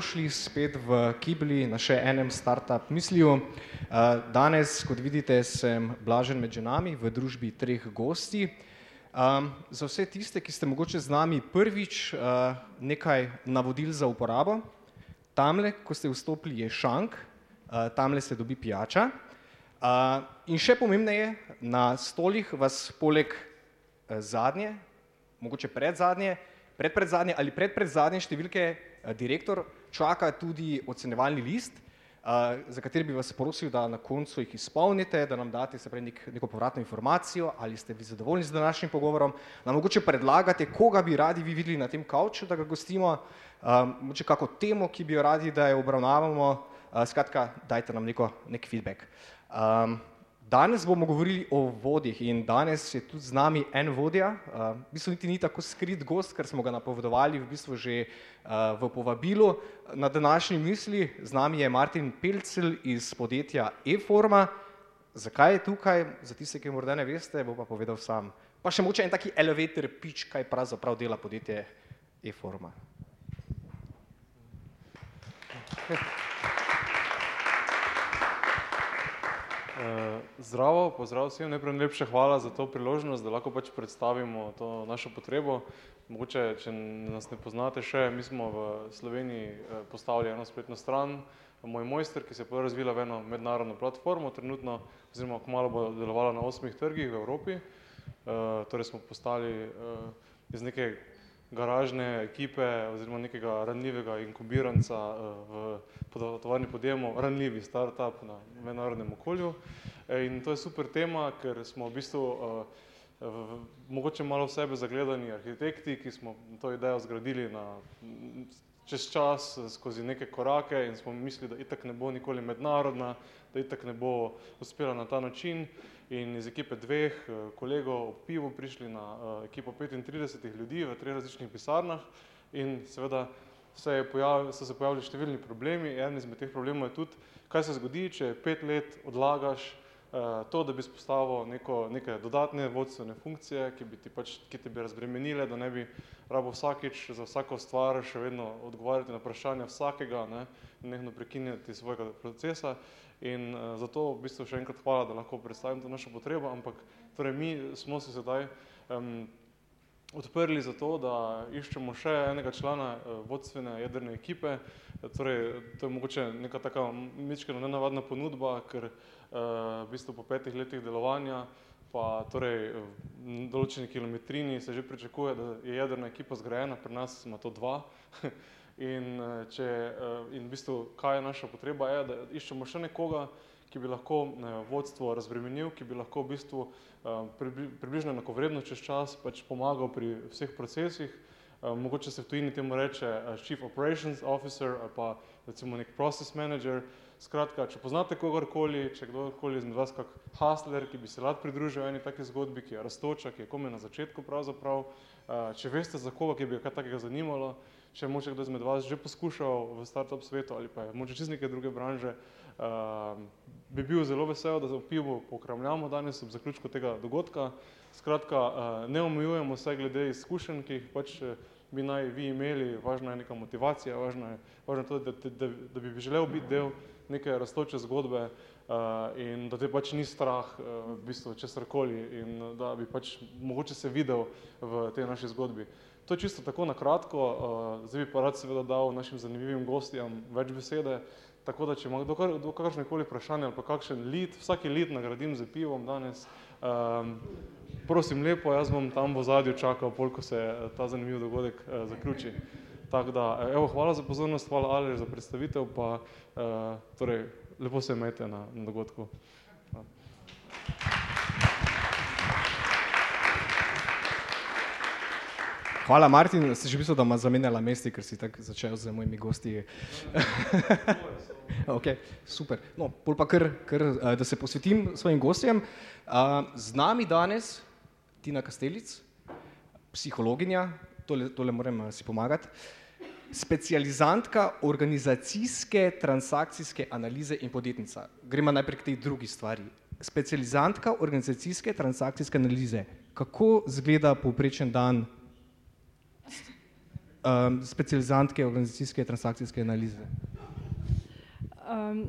Šli spet v Kibli na še enem startup misliju. Uh, danes, kot vidite, sem blažen med ženami v družbi treh gosti. Um, za vse tiste, ki ste mogoče z nami prvič, uh, nekaj navodil za uporabo. Tamle, ko ste vstopili, je šank, uh, tamle se dobi pijača. Uh, in še pomembneje, na stolih vas poleg uh, zadnje, mogoče predzadnje, predpredzadnje ali predpredzadnje številke uh, direktor čaka tudi ocenjevalni list, uh, za kateri bi vas prosil, da na koncu jih izpolnite, da nam date pravi nek, neko povratno informacijo, ali ste vi zadovoljni z današnjim pogovorom, nam mogoče predlagate, koga bi radi vi videli na tem kavču, da ga gostimo, um, mogoče kako temo, ki bi jo radi, da jo obravnavamo, uh, skratka, dajte nam neko, nek feedback. Um, Danes bomo govorili o vodih in danes je tudi z nami en vodja, uh, v bistvu niti ni tako skrit gost, ker smo ga napovedovali v bistvu že uh, v povabilu. Na današnji misli z nami je Martin Pelcel iz podjetja e-forma. Zakaj je tukaj, za tiste, ki morda ne veste, bo pa povedal sam. Pa še moče en taki elevator pitch, kaj pravzaprav dela podjetje e-forma. Uh, zdravo, pozdrav vsem, najprej najlepša hvala za to priložnost, da lahko pač predstavimo to našo potrebo. Mogoče, če nas ne poznate še, mi smo v Sloveniji uh, postavili eno spletno stran, moj mojster, ki se je razvila v eno mednarodno platformo, trenutno oziroma kmalo bo delovala na osmih trgih v Evropi. Uh, torej smo postali iz neke garažne ekipe oziroma nekega ranljivega inkubiranca eh, v tovarni podjemu, ranljivi startup na mednarodnem okolju. Eh, in to je super tema, ker smo v bistvu v, v, mogoče malo v sebe zagledani arhitekti, ki smo to idejo zgradili na, čez čas skozi neke korake in smo mislili, da itak ne bo nikoli mednarodna, da itak ne bo uspela na ta način in iz ekipe dveh eh, kolegov ob pivu prišli na uh, ekipo 35 ljudi v treh različnih pisarnah in seveda se pojavil, so se pojavili številni problemi. En izmed teh problemov je tudi, kaj se zgodi, če pet let odlagaš uh, to, da bi spostavil neko, neke dodatne vodstvene funkcije, ki bi ti pač, ki te bi razbremenile, da ne bi rabo vsakič za vsako stvar še vedno odgovarjati na vprašanja vsakega, ne, nehno prekinjati svojega procesa. In uh, zato v bistvu še enkrat hvala, da lahko predstavim to našo potrebo, ampak torej mi smo se sedaj um, odprli za to, da iščemo še enega člana uh, vodstvene jedrne ekipe. Torej, to je mogoče neka taka mičkena nenavadna ponudba, ker uh, v bistvu po petih letih delovanja pa torej v določeni kilometrini se že pričakuje, da je jedrna ekipa zgrajena, pri nas ima to dva. In, eh, če, eh, in v bistvu, kaj je naša potreba, je, da iščemo še nekoga, ki bi lahko eh, vodstvo razbremenil, ki bi lahko v bistvu približno enakovredno čez čas pač pomagal pri vseh procesih. Mogoče se v tujini temu reče Chief Operations Officer ali pa recimo nek Process Manager. Skratka, če poznate kogarkoli, če kdorkoli izmed vas kak hustler, ki bi se rad pridružil eni taki zgodbi, ki je rastoča, ki je kome na začetku pravzaprav, če veste za koga, ki bi ga kaj takega zanimalo, če je moče kdo izmed vas že poskušal v startup svetu ali pa je moče čez neke druge branže, uh, bi bil zelo vesel, da v pivu pokramljamo danes ob zaključku tega dogodka. Skratka, uh, ne omejujemo se glede izkušenj, ki jih pač eh, bi naj vi imeli, važna je neka motivacija, važno je, važno je to, da, da, da bi želel biti del neke rastoče zgodbe uh, in da te pač ni strah uh, v bistvu česarkoli in da bi pač mogoče se videl v tej naši zgodbi. To je čisto tako na kratko, uh, zdaj bi pa rad seveda dal našim zanimivim gostjem več besede, tako da če ima kdo, kakšne koli vprašanje ali pa kakšen lit, vsaki lit nagradim z pivom danes, um, prosim lepo, jaz bom tam v zadju čakal, polko se eh, ta zanimiv dogodek uh, zaključi. Tako da, evo, hvala za pozornost, hvala Aleš za predstavitev, pa torej, lepo se imejte na, na dogodku. Hvala. Martin. Si že mislil, da ima zamenjala mesti, ker si tako začel z mojimi gosti. ok, super. No, pol pa kar, kar, eh, da se posvetim svojim gostjem. Eh, z nami danes Tina Kastelic, psihologinja, tole, tole moram eh, si pomagati, specializantka organizacijske transakcijske analize in podjetnica. Gremo najprej k tej drugi stvari. Specializantka organizacijske transakcijske analize. Kako zgleda povprečen dan um, specializantke organizacijske transakcijske analize? Um,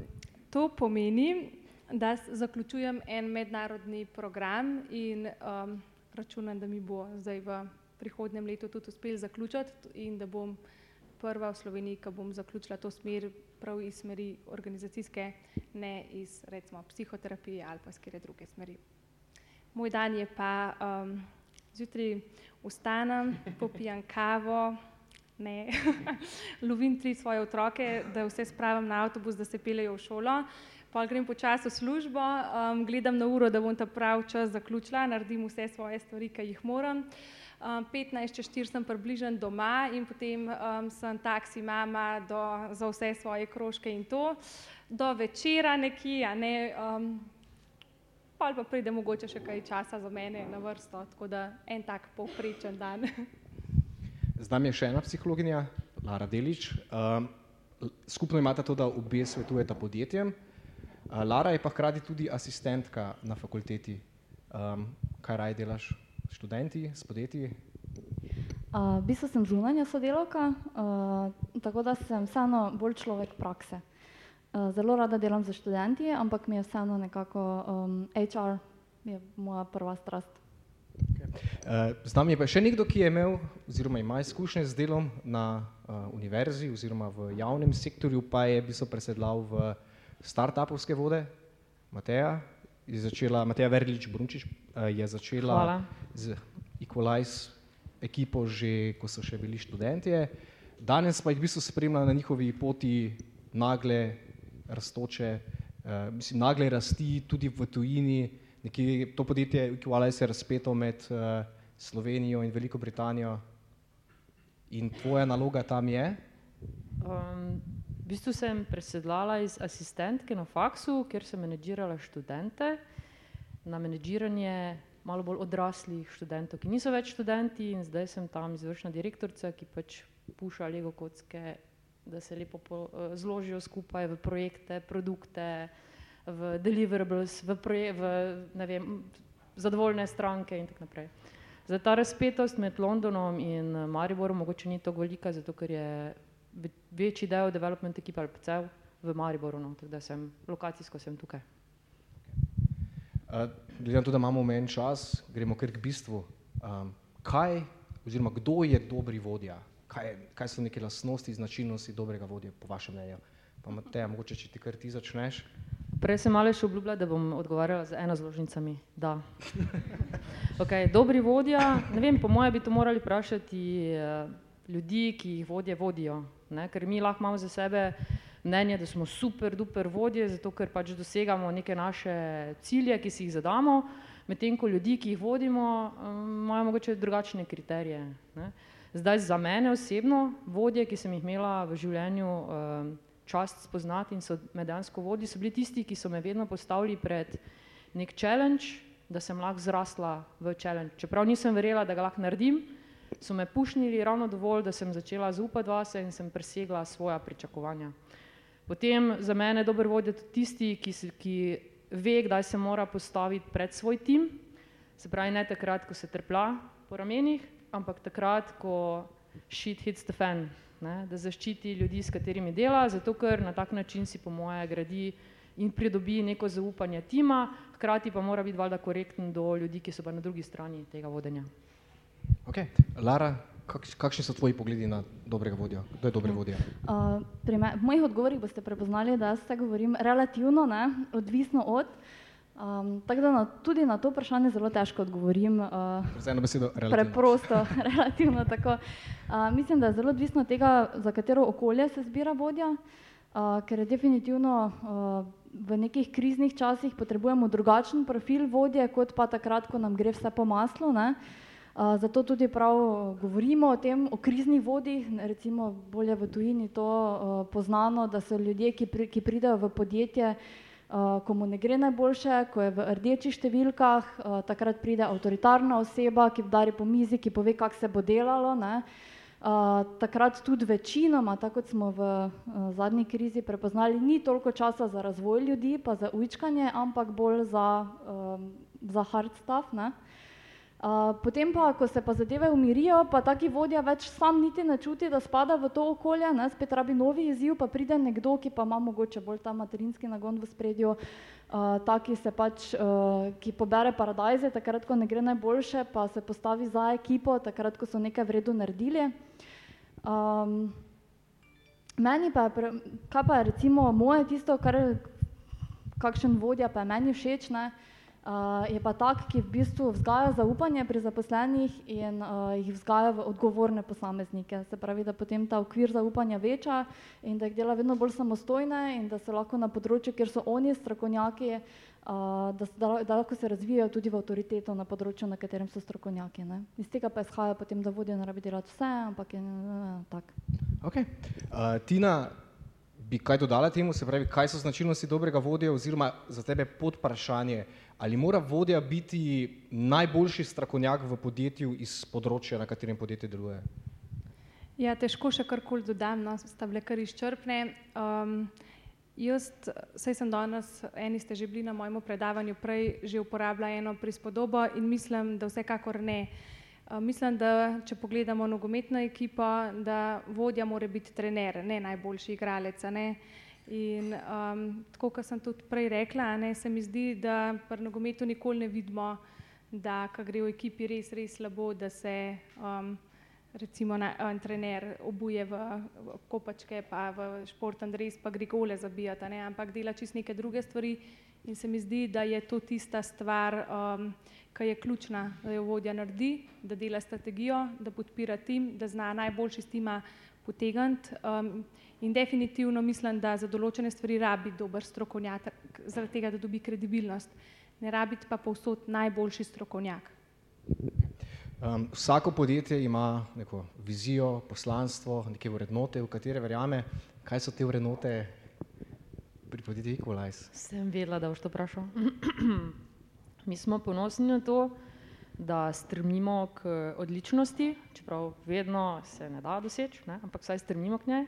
to pomeni, da zaključujem en mednarodni program in um, računam, da mi bo zdaj v prihodnem letu tudi uspel zaključiti in da bom prva v Sloveniji, ki bom zaključila to smer prav iz smeri organizacijske, ne iz recimo psihoterapije ali pa iz kjer druge smeri. Moj dan je pa um, zjutraj vstanem, popijem kavo, ne, lovim tri svoje otroke, da vse spravim na avtobus, da se pelejo v šolo, pa grem počasi v službo, um, gledam na uro, da bom ta prav čas zaključila, naredim vse svoje stvari, ki jih moram. Um, 15 čez 4 sem približen doma in potem um, sem taksi mama do, za vse svoje krožke in to. Do večera nekje, a ne, um, pa pa pride mogoče še kaj časa za mene na vrsto, tako da en tak povprečen dan. Z nami je še ena psihologinja, Lara Delič. Um, skupno imate to, da obe svetujete podjetjem. Uh, Lara je pa hkrati tudi asistentka na fakulteti. Um, kaj raj delaš študenti, s podjetji? Uh, v bistvu sem zunanja sodelavka, uh, tako da sem vseeno bolj človek prakse. Uh, zelo rada delam za študenti, ampak mi je vseeno nekako um, HR je moja prva strast. Z nami je pa še nekdo, ki je imel oziroma ima izkušnje z delom na uh, univerzi oziroma v javnem sektorju, pa je bil presedlal v start-upovske vode. Mateja je začela, Mateja Verlič Brunčič uh, je začela Hvala. z Equalize ekipo že, ko so še bili študentje. Danes pa jih v bistvu spremlja na njihovi poti nagle rastoče, uh, mislim, nagle rasti tudi v tujini, nekje to podjetje Equalize je razpeto med uh, Slovenijo in Veliko Britanijo. In tvoja naloga tam je? Um, v bistvu sem presedlala iz asistentke na faksu, kjer sem menedžirala študente, na menedžiranje malo bolj odraslih študentov, ki niso več študenti in zdaj sem tam izvršna direktorica, ki pač puša lego kocke, da se lepo po, uh, zložijo skupaj v projekte, produkte, v deliverables, v, proje, v ne vem, zadovoljne stranke in tako naprej. Zdaj ta razpetost med Londonom in eh, Mariborom mogoče ni tako velika, zato ker je večji del development ekipe ali cel v Mariboru, no, tako da sem lokacijsko sem tukaj. Uh, glede na to, da imamo omejen čas, gremo kar k bistvu. Um, kaj oziroma kdo je dobri vodja? Kaj, je, kaj so neke lastnosti, značilnosti dobrega vodje, po vašem mnenju? Pa Mateja, mogoče če ti kar ti začneš. Prej sem malo še obljubila, da bom odgovarjala z eno zložnicami. Da. Okay, dobri vodja, ne vem, po mojem bi to morali vprašati eh, ljudi, ki jih vodje vodijo. Ne? Ker mi lahko imamo za sebe mnenje, da smo super, duper vodje, zato ker pač dosegamo neke naše cilje, ki si jih zadamo, medtem ko ljudi, ki jih vodimo, imajo mogoče drugačne kriterije. Ne? Zdaj za mene osebno, vodje, ki sem jih imela v življenju čast spoznati in so me dejansko vodili, so bili tisti, ki so me vedno postavili pred nek challenge, da sem lahko zrasla v challenge. Čeprav nisem verjela, da ga lahko naredim, so me pušnili ravno dovolj, da sem začela zaupati vase in sem presegla svoja pričakovanja. Potem za mene je dober vodja tudi tisti, ki, si, ki ve, kdaj se mora postaviti pred svoj tim, se pravi ne takrat, ko se trpla po ramenih, ampak takrat, ko shit hits the fan, ne? da zaščiti ljudi, s katerimi dela, zato ker na tak način si po moje gradi in pridobi neko zaupanje tima, hkrati pa mora biti valjda korekten do ljudi, ki so pa na drugi strani tega vodenja. Okay. Lara, kak, kakšni so tvoji pogledi na dobrega vodja? Kdo je dober vodja? Uh, pri me, v mojih odgovorih boste prepoznali, da jaz se govorim relativno, ne, odvisno od. Um, tako da na, tudi na to vprašanje zelo težko odgovorim. Uh, Z eno besedo, relativno. preprosto, relativno tako. Uh, mislim, da je zelo odvisno od tega, za katero okolje se zbira vodja, uh, ker je definitivno uh, v nekih kriznih časih potrebujemo drugačen profil vodje, kot pa takrat, ko nam gre vse po maslu. Ne? Uh, zato tudi prav govorimo o tem, o kriznih vodih, recimo bolje v tujini to uh, poznano, da so ljudje, ki, pri, ki pridejo v podjetje, uh, ko mu ne gre najboljše, ko je v rdečih številkah, uh, takrat pride avtoritarna oseba, ki udari po mizi, ki pove, kako se bo delalo. Ne? Uh, takrat tudi večinoma, tako kot smo v uh, zadnji krizi prepoznali, ni toliko časa za razvoj ljudi, pa za ujčkanje, ampak bolj za, um, za hard stuff. Ne? Potem pa, ko se pa zadeve umirijo, pa taki vodja več sam niti ne čuti, da spada v to okolje, ne? spet rabi novi izziv, pa pride nekdo, ki pa ima mogoče bolj ta materinski nagon v spredju, uh, taki se pač, uh, ki pobere paradajze, takrat, ko ne gre najboljše, pa se postavi za ekipo, takrat, ko so nekaj vredu naredili. Um, meni pa je, kaj pa je recimo moje tisto, kar kakšen vodja pa je meni všeč, ne? Uh, je pa tak, ki v bistvu vzgaja zaupanje pri zaposlenih in uh, jih vzgaja v odgovorne posameznike. Se pravi, da potem ta okvir zaupanja veča in da jih dela vedno bolj samostojne in da se lahko na področju, kjer so oni strokovnjaki, uh, da, da, da lahko se razvijajo tudi v avtoriteto na področju, na katerem so strokovnjaki. Ne. Iz tega pa izhaja potem, da vodja ne rabi delati vse, ampak je uh, tak. Okay. Uh, Tina, bi kaj dodala temu, se pravi, kaj so značilnosti dobrega vodja oziroma za tebe podprašanje, Ali mora vodja biti najboljši strokovnjak v podjetju iz področja, na katerem podjetje deluje? Ja, težko še karkoli dodam, no, sta bile kar izčrpne. Um, jaz, saj sem danes, eni ste že bili na mojem predavanju, prej že uporabila eno prispodobo in mislim, da vsekakor ne. Uh, mislim, da če pogledamo nogometno ekipo, da vodja mora biti trener, ne najboljši igralec. Ne? Uh, In um, tako, kot sem tudi prej rekla, ne, se mi zdi, da pri nogometu nikoli ne vidimo, da gre v ekipi res, res slabo, da se um, recimo na, en trener obuje v, v kopačke, pa v športen res, pa gre gole zabijati, ne, ampak dela čist neke druge stvari. In se mi zdi, da je to tista stvar, um, ki je ključna, da jo vodja naredi, da dela strategijo, da podpira tim, da zna najboljši s tima potegniti. Um, In definitivno mislim, da za določene stvari rabi dober strokovnjak, zaradi tega, da dobi kredibilnost. Ne rabi pa povsod najboljši strokovnjak. Um, vsako podjetje ima neko vizijo, poslanstvo, neke vrednote, v katere verjame. Kaj so te vrednote pri podjetju Equalize? Sem vedela, da boš to vprašal. Mi smo ponosni na to, da strmimo k odličnosti, čeprav vedno se ne da doseči, ne? ampak vsaj strmimo k njej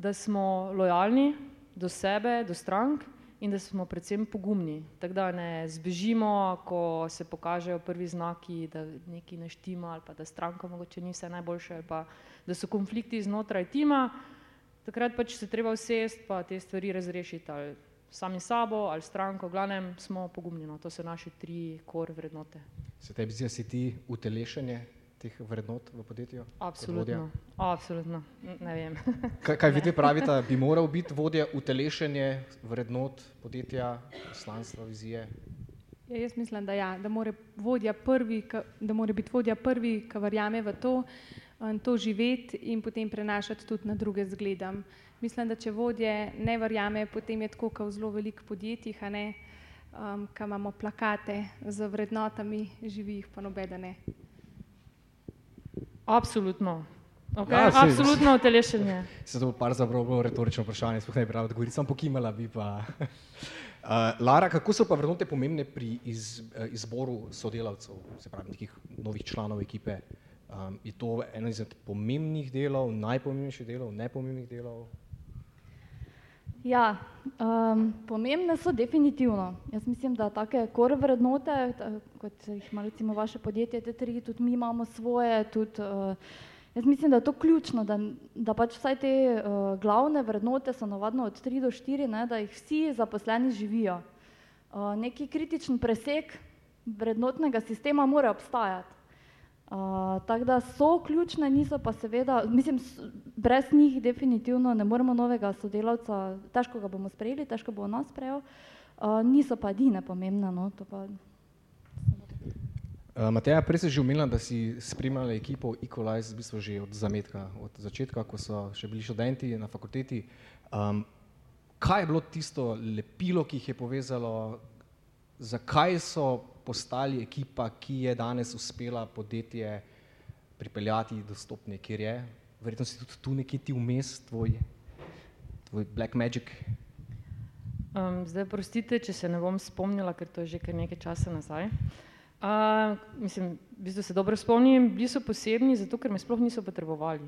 da smo lojalni do sebe, do strank in da smo predvsem pogumni. Tako da ne zbežimo, ko se pokažejo prvi znaki, da nekaj ne štima ali pa da stranka mogoče ni vse najboljše ali pa da so konflikti znotraj tima, takrat pač se treba vsest pa te stvari razrešiti ali sami sabo ali stranko, v glavnem smo pogumni, no, to so naše tri kor vrednote. Se tebi zdi, da si ti utelešenje teh vrednot v podjetju? Absolutno, absolutno. ne vem. kaj kaj vi pravite, bi moral biti vodja utelešenje vrednot podjetja, poslanstva, vizije? Ja, jaz mislim, da, ja, da mora vodja prvi, da mora biti vodja prvi, ki verjame v to, in to živeti in potem prenašati tudi na druge zgledam. Mislim, da če vodje ne verjame, potem je tako, kot v zelo velikih podjetjih, um, ki imamo plakate z vrednotami, živih pa nobene. Absolutno. Okay, ja, absolutno utelešenje. Se to par zabralo retorično vprašanje, sploh ne bi prav odgovoril, sem pokimala bi pa. Uh, Lara, kako so pa vrednote pomembne pri iz, uh, izboru sodelavcev, se pravi, nekih novih članov ekipe? Um, je to eno izmed pomembnih delov, najpomembnejših delov, nepomembnih delov? Ja, um, pomembne so definitivno. Jaz mislim, da take kor vrednote, kot jih ima recimo vaše podjetje, te tri, tudi mi imamo svoje, tudi, uh, jaz mislim, da je to ključno, da, da pač vsaj te uh, glavne vrednote so navadno od tri do štiri, ne, da jih vsi zaposleni živijo. Uh, neki kritičen presek vrednotnega sistema mora obstajati. Uh, tako da so ključne, niso pa seveda, mislim, brez njih definitivno ne moremo novega sodelavca, težko ga bomo sprejeli, težko bo nas sprejel, uh, niso pa edine pomembne. No, pa... uh, Mateja, prej si že umela, da si spremljala ekipo Equalize v bistvu že od zametka, od začetka, ko so še bili študenti na fakulteti. Um, kaj je bilo tisto lepilo, ki jih je povezalo, zakaj so postali ekipa, ki je danes uspela podjetje pripeljati do stopnje, kjer je. Verjetno si tudi tu nekje ti vmes, tvoj, tvoj Black Magic. Um, zdaj, prostite, če se ne bom spomnila, ker to je že kar nekaj časa nazaj. Uh, mislim, v bistvu se dobro spomnim, bili so posebni, zato ker me sploh niso potrebovali.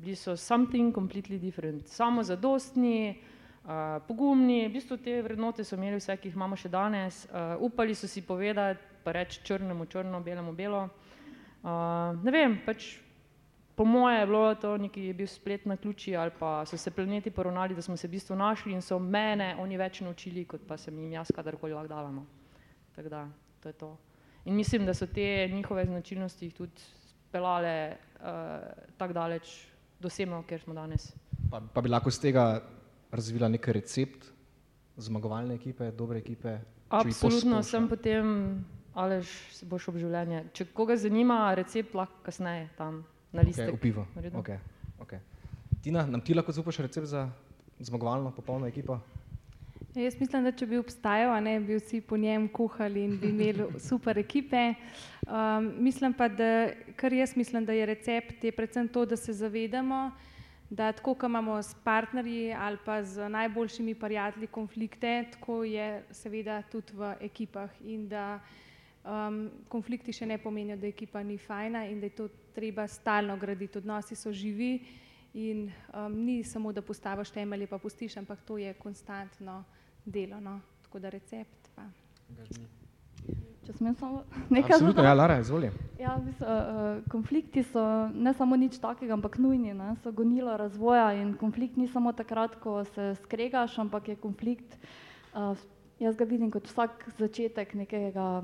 Bili so something completely different, samo zadostni, pogumni, v bistvu te vrednote so imeli vse, ki jih imamo še danes, uh, upali so si povedati pa reči črnemu črno, belemu belo. Uh, ne vem, pač po moje je bilo to neki bil splet na ključi ali pa so se planeti poravnali, da smo se v bistvu našli in so mene oni več naučili, kot pa sem jim jaz kadarkoli lahko dala. No. Tako da, to je to. In mislim, da so te njihove značilnosti jih tudi speljale uh, tako daleč do semno, kjer smo danes. Pa, pa bi lahko z tega razvila nek recept zmagovalne ekipe, dobre ekipe? Absolutno, sem potem, alež se boš ob življenje. Če koga zanima, recept lahko kasneje tam na listu. Okay, upivo. Okay, okay. Tina, nam ti lahko zaupaš recept za zmagovalno, popolno ekipo? Ja, jaz mislim, da če bi obstajal, ne bi vsi po njem kuhali in bi imeli super ekipe. Um, mislim pa, da kar jaz mislim, da je recept, je predvsem to, da se zavedamo, da tako, kot imamo s partnerji ali pa z najboljšimi prijatelji konflikte, tako je seveda tudi v ekipah in da um, konflikti še ne pomenijo, da ekipa ni fajna in da je to treba stalno graditi. Odnosi so živi in um, ni samo, da postaviš temelje, pa pustiš, ampak to je konstantno delo. No? Tako da recept. Pa. Če smem samo nekaj Absolutno, ja, Lara, izvoli. Ja, mislim, uh, konflikti so ne samo nič takega, ampak nujni, ne? so gonilo razvoja in konflikt ni samo takrat, ko se skregaš, ampak je konflikt, uh, jaz ga vidim kot vsak začetek nekega,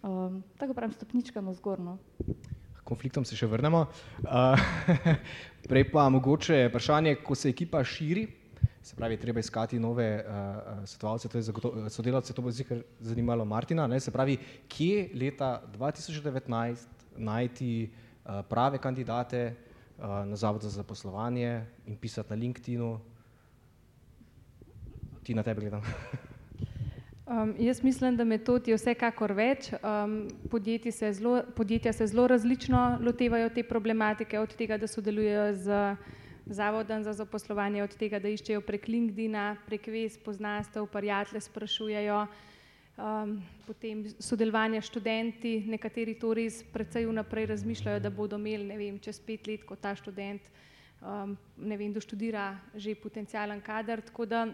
um, tako pravim, stopnička na zgorno. Konfliktom se še vrnemo. Uh, prej pa mogoče vprašanje, ko se ekipa širi, se pravi, treba iskati nove uh, svetovalce, to je sodelavce, to bo zikr zanimalo Martina, ne? se pravi, kje leta 2019 najti uh, prave kandidate uh, na Zavod za zaposlovanje in pisati na LinkedInu. Ti na tebe gledam. Um, jaz mislim, da metod je vsekakor več. Um, se zelo, podjetja se zelo različno lotevajo te problematike, od tega, da sodelujejo z Zavodom za zaposlovanje, od tega, da iščejo prek LinkedIn-a, prek vez, poznastev, prijatelje sprašujejo. Um, potem sodelovanje s študenti, nekateri to res precej vnaprej razmišljajo, da bodo imeli, ne vem, čez pet let, ko ta študent, um, ne vem, doštudira že potencijalen kader. Tako da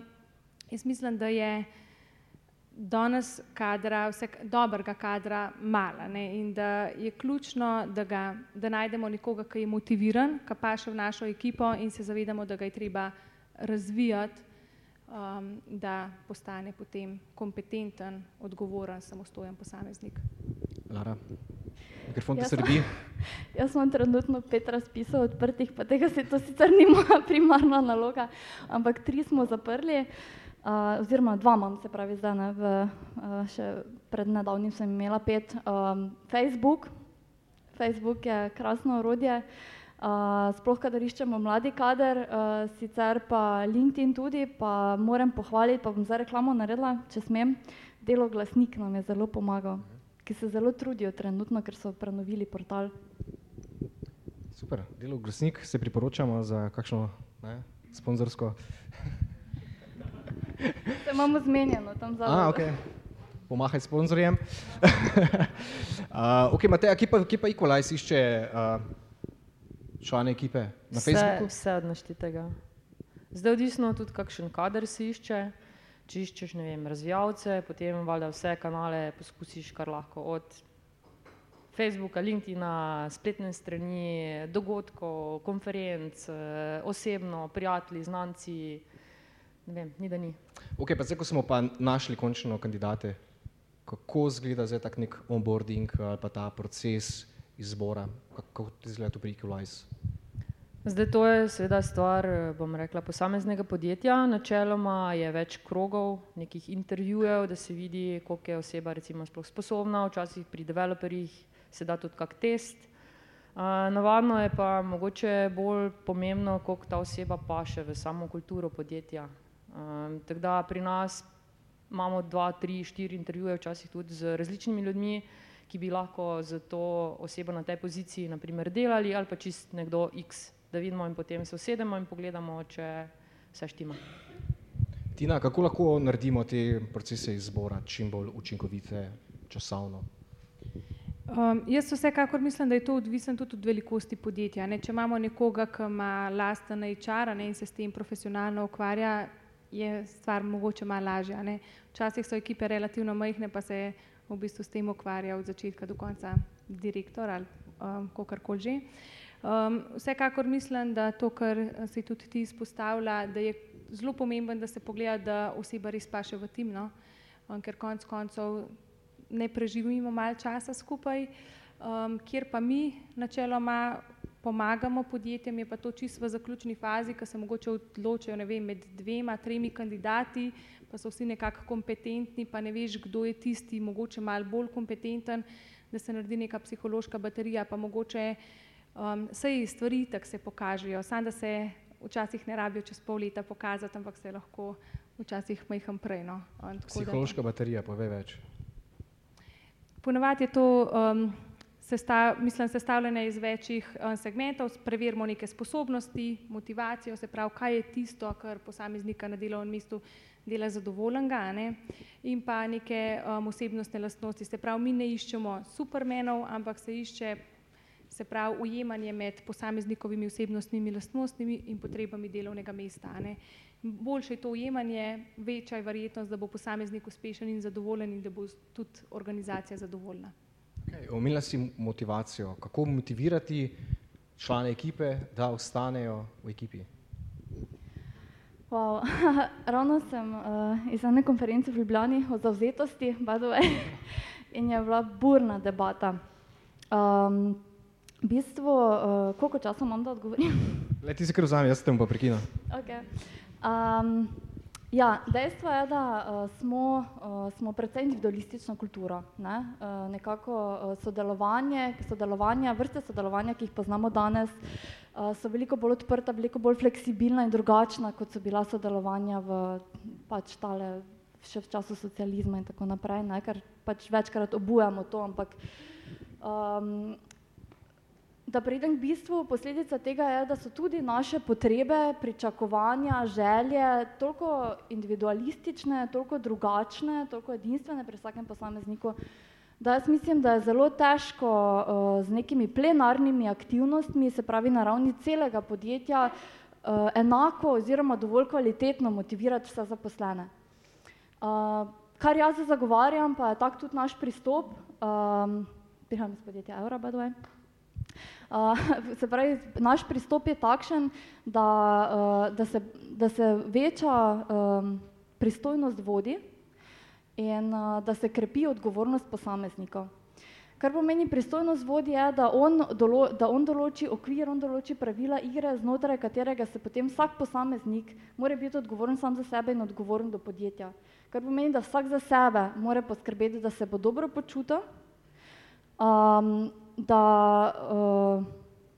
jaz mislim, da je danes kadra, vse dobrega kadra mala ne? in da je ključno, da, ga, da najdemo nekoga, ki je motiviran, ki paše v našo ekipo in se zavedamo, da ga je treba razvijati, um, da postane potem kompetenten, odgovoren, samostojen posameznik. Lara, mikrofon ti srbi. Jaz sem trenutno pet razpisov odprtih, pa tega se to sicer ni moja primarna naloga, ampak tri smo zaprli. Uh, Uh, oziroma dva imam, se pravi, zdaj ne, v, uh, še pred nedavnim sem imela pet. Um, Facebook. Facebook je krasno orodje, uh, sploh kadar iščemo mladi kader, uh, sicer pa LinkedIn tudi, pa moram pohvaliti, pa bom zdaj reklamo naredila, če smem. Delo glasnik nam je zelo pomagal, ki se zelo trudijo trenutno, ker so prenovili portal. Super, delo glasnik se priporočamo za kakšno ne, sponzorsko. Se imamo zmenjeno tam za nami. Okay. Pomahaj sponzorjem. uh, okay, Mateja, kje pa, kje pa Equalize išče uh, člane ekipe na vse, Facebooku? Vse od naštitega. Zdaj odvisno tudi, kakšen kader si išče. Če iščeš vem, razvijalce, potem valjda vse kanale poskusiš, kar lahko od Facebooka, LinkedIna, spletne strani, dogodkov, konferenc, eh, osebno, prijatelji, znanci. Ne vem, ni da ni. Okay, pa zdaj, ko smo pa našli končno kandidate, kako izgleda zdaj tak nek onboarding ali pa ta proces izbora, kako izgleda to pri Equalize? Zdaj to je seveda stvar, bom rekla, posameznega podjetja. Načeloma je več krogov, nekih intervjujev, da se vidi, koliko je oseba recimo sploh sposobna, včasih pri developerjih se da tudi kak test. Uh, navadno je pa mogoče bolj pomembno, koliko ta oseba paše v samo kulturo podjetja, Um, tako da pri nas imamo dva, tri, štiri intervjuje, včasih tudi z različnimi ljudmi, ki bi lahko za to osebo na tej poziciji naprimer delali ali pa čist nekdo X, da vidimo in potem se usedemo in pogledamo, če vse štima. Tina, kako lahko naredimo te procese izbora čim bolj učinkovite časovno? Um, jaz vsekakor mislim, da je to odvisno tudi od velikosti podjetja. Ne? Če imamo nekoga, ki ima lasten HR ne, in se s tem profesionalno ukvarja, je stvar mogoče malo lažja. Ne? Včasih so ekipe relativno majhne, pa se v bistvu s tem ukvarja od začetka do konca direktor ali um, kakorkoli že. Um, vsekakor mislim, da to, kar si tudi ti izpostavlja, da je zelo pomemben, da se pogleda, da oseba res paše v tim, no? um, ker konec koncev ne preživimo malo časa skupaj, um, kjer pa mi načeloma pomagamo podjetjem, je pa to čisto v zaključni fazi, ko se mogoče odločijo vem, med dvema, tremi kandidati, pa so vsi nekako kompetentni, pa ne veš, kdo je tisti, mogoče malo bolj kompetenten, da se naredi neka psihološka baterija, pa mogoče um, vse stvari tako se pokažejo, samo da se včasih ne rabijo čez pol leta pokazati, ampak se lahko včasih majhen prej. No. Psihološka baterija, pove več. Ponovadi je to um, sestav, mislim, sestavljeno iz večjih um, segmentov, preverimo neke sposobnosti, motivacijo, se pravi, kaj je tisto, kar posameznika na delovnem mestu dela zadovoljenega, ne? in pa neke um, osebnostne lastnosti. Se pravi, mi ne iščemo supermenov, ampak se išče se pravi ujemanje med posameznikovimi osebnostnimi lastnostmi in potrebami delovnega mesta. Ne? Boljše je to ujemanje, večja je verjetnost, da bo posameznik uspešen in zadovoljen in da bo tudi organizacija zadovoljna. Okay, Omenila si motivacijo. Kako motivirati člane ekipe, da ostanejo v ekipi? Wow. Ravno sem uh, iz ene konference v Ljubljani o zavzetosti, in je bila burna debata. Um, v bistvu, uh, koliko časa imam, da odgovorim? Le ti se kar vzamem, jaz sem pa prekinil. Okay. Um, ja, dejstvo je, da uh, smo, uh, smo precej individualistična kultura. Ne? Uh, nekako uh, sodelovanje, sodelovanje, vrste sodelovanja, ki jih poznamo danes, uh, so veliko bolj odprta, veliko bolj fleksibilna in drugačna, kot so bila sodelovanja v pač tale še v času socializma in tako naprej, ne? ker pač večkrat obujamo to, ampak um, da pridem k bistvu, posledica tega je, da so tudi naše potrebe, pričakovanja, želje toliko individualistične, toliko drugačne, toliko edinstvene pri vsakem posamezniku, da jaz mislim, da je zelo težko uh, z nekimi plenarnimi aktivnostmi, se pravi na ravni celega podjetja, uh, enako oziroma dovolj kvalitetno motivirati vse zaposlene. Uh, kar jaz zagovarjam, pa je tak tudi naš pristop, um, prihajam iz podjetja Eura, by the way, se pravi, naš pristop je takšen, da, uh, da, se, da se veča um, pristojnost vodi in uh, da se krepi odgovornost posameznikov. Kar pomeni pristojnost vodi je, da on, dolo, da on določi okvir, on določi pravila igre, znotraj katerega se potem vsak posameznik mora biti odgovoren sam za sebe in odgovoren do podjetja. Kar pomeni, da vsak za sebe mora poskrbeti, da se bo dobro počutil, um, da,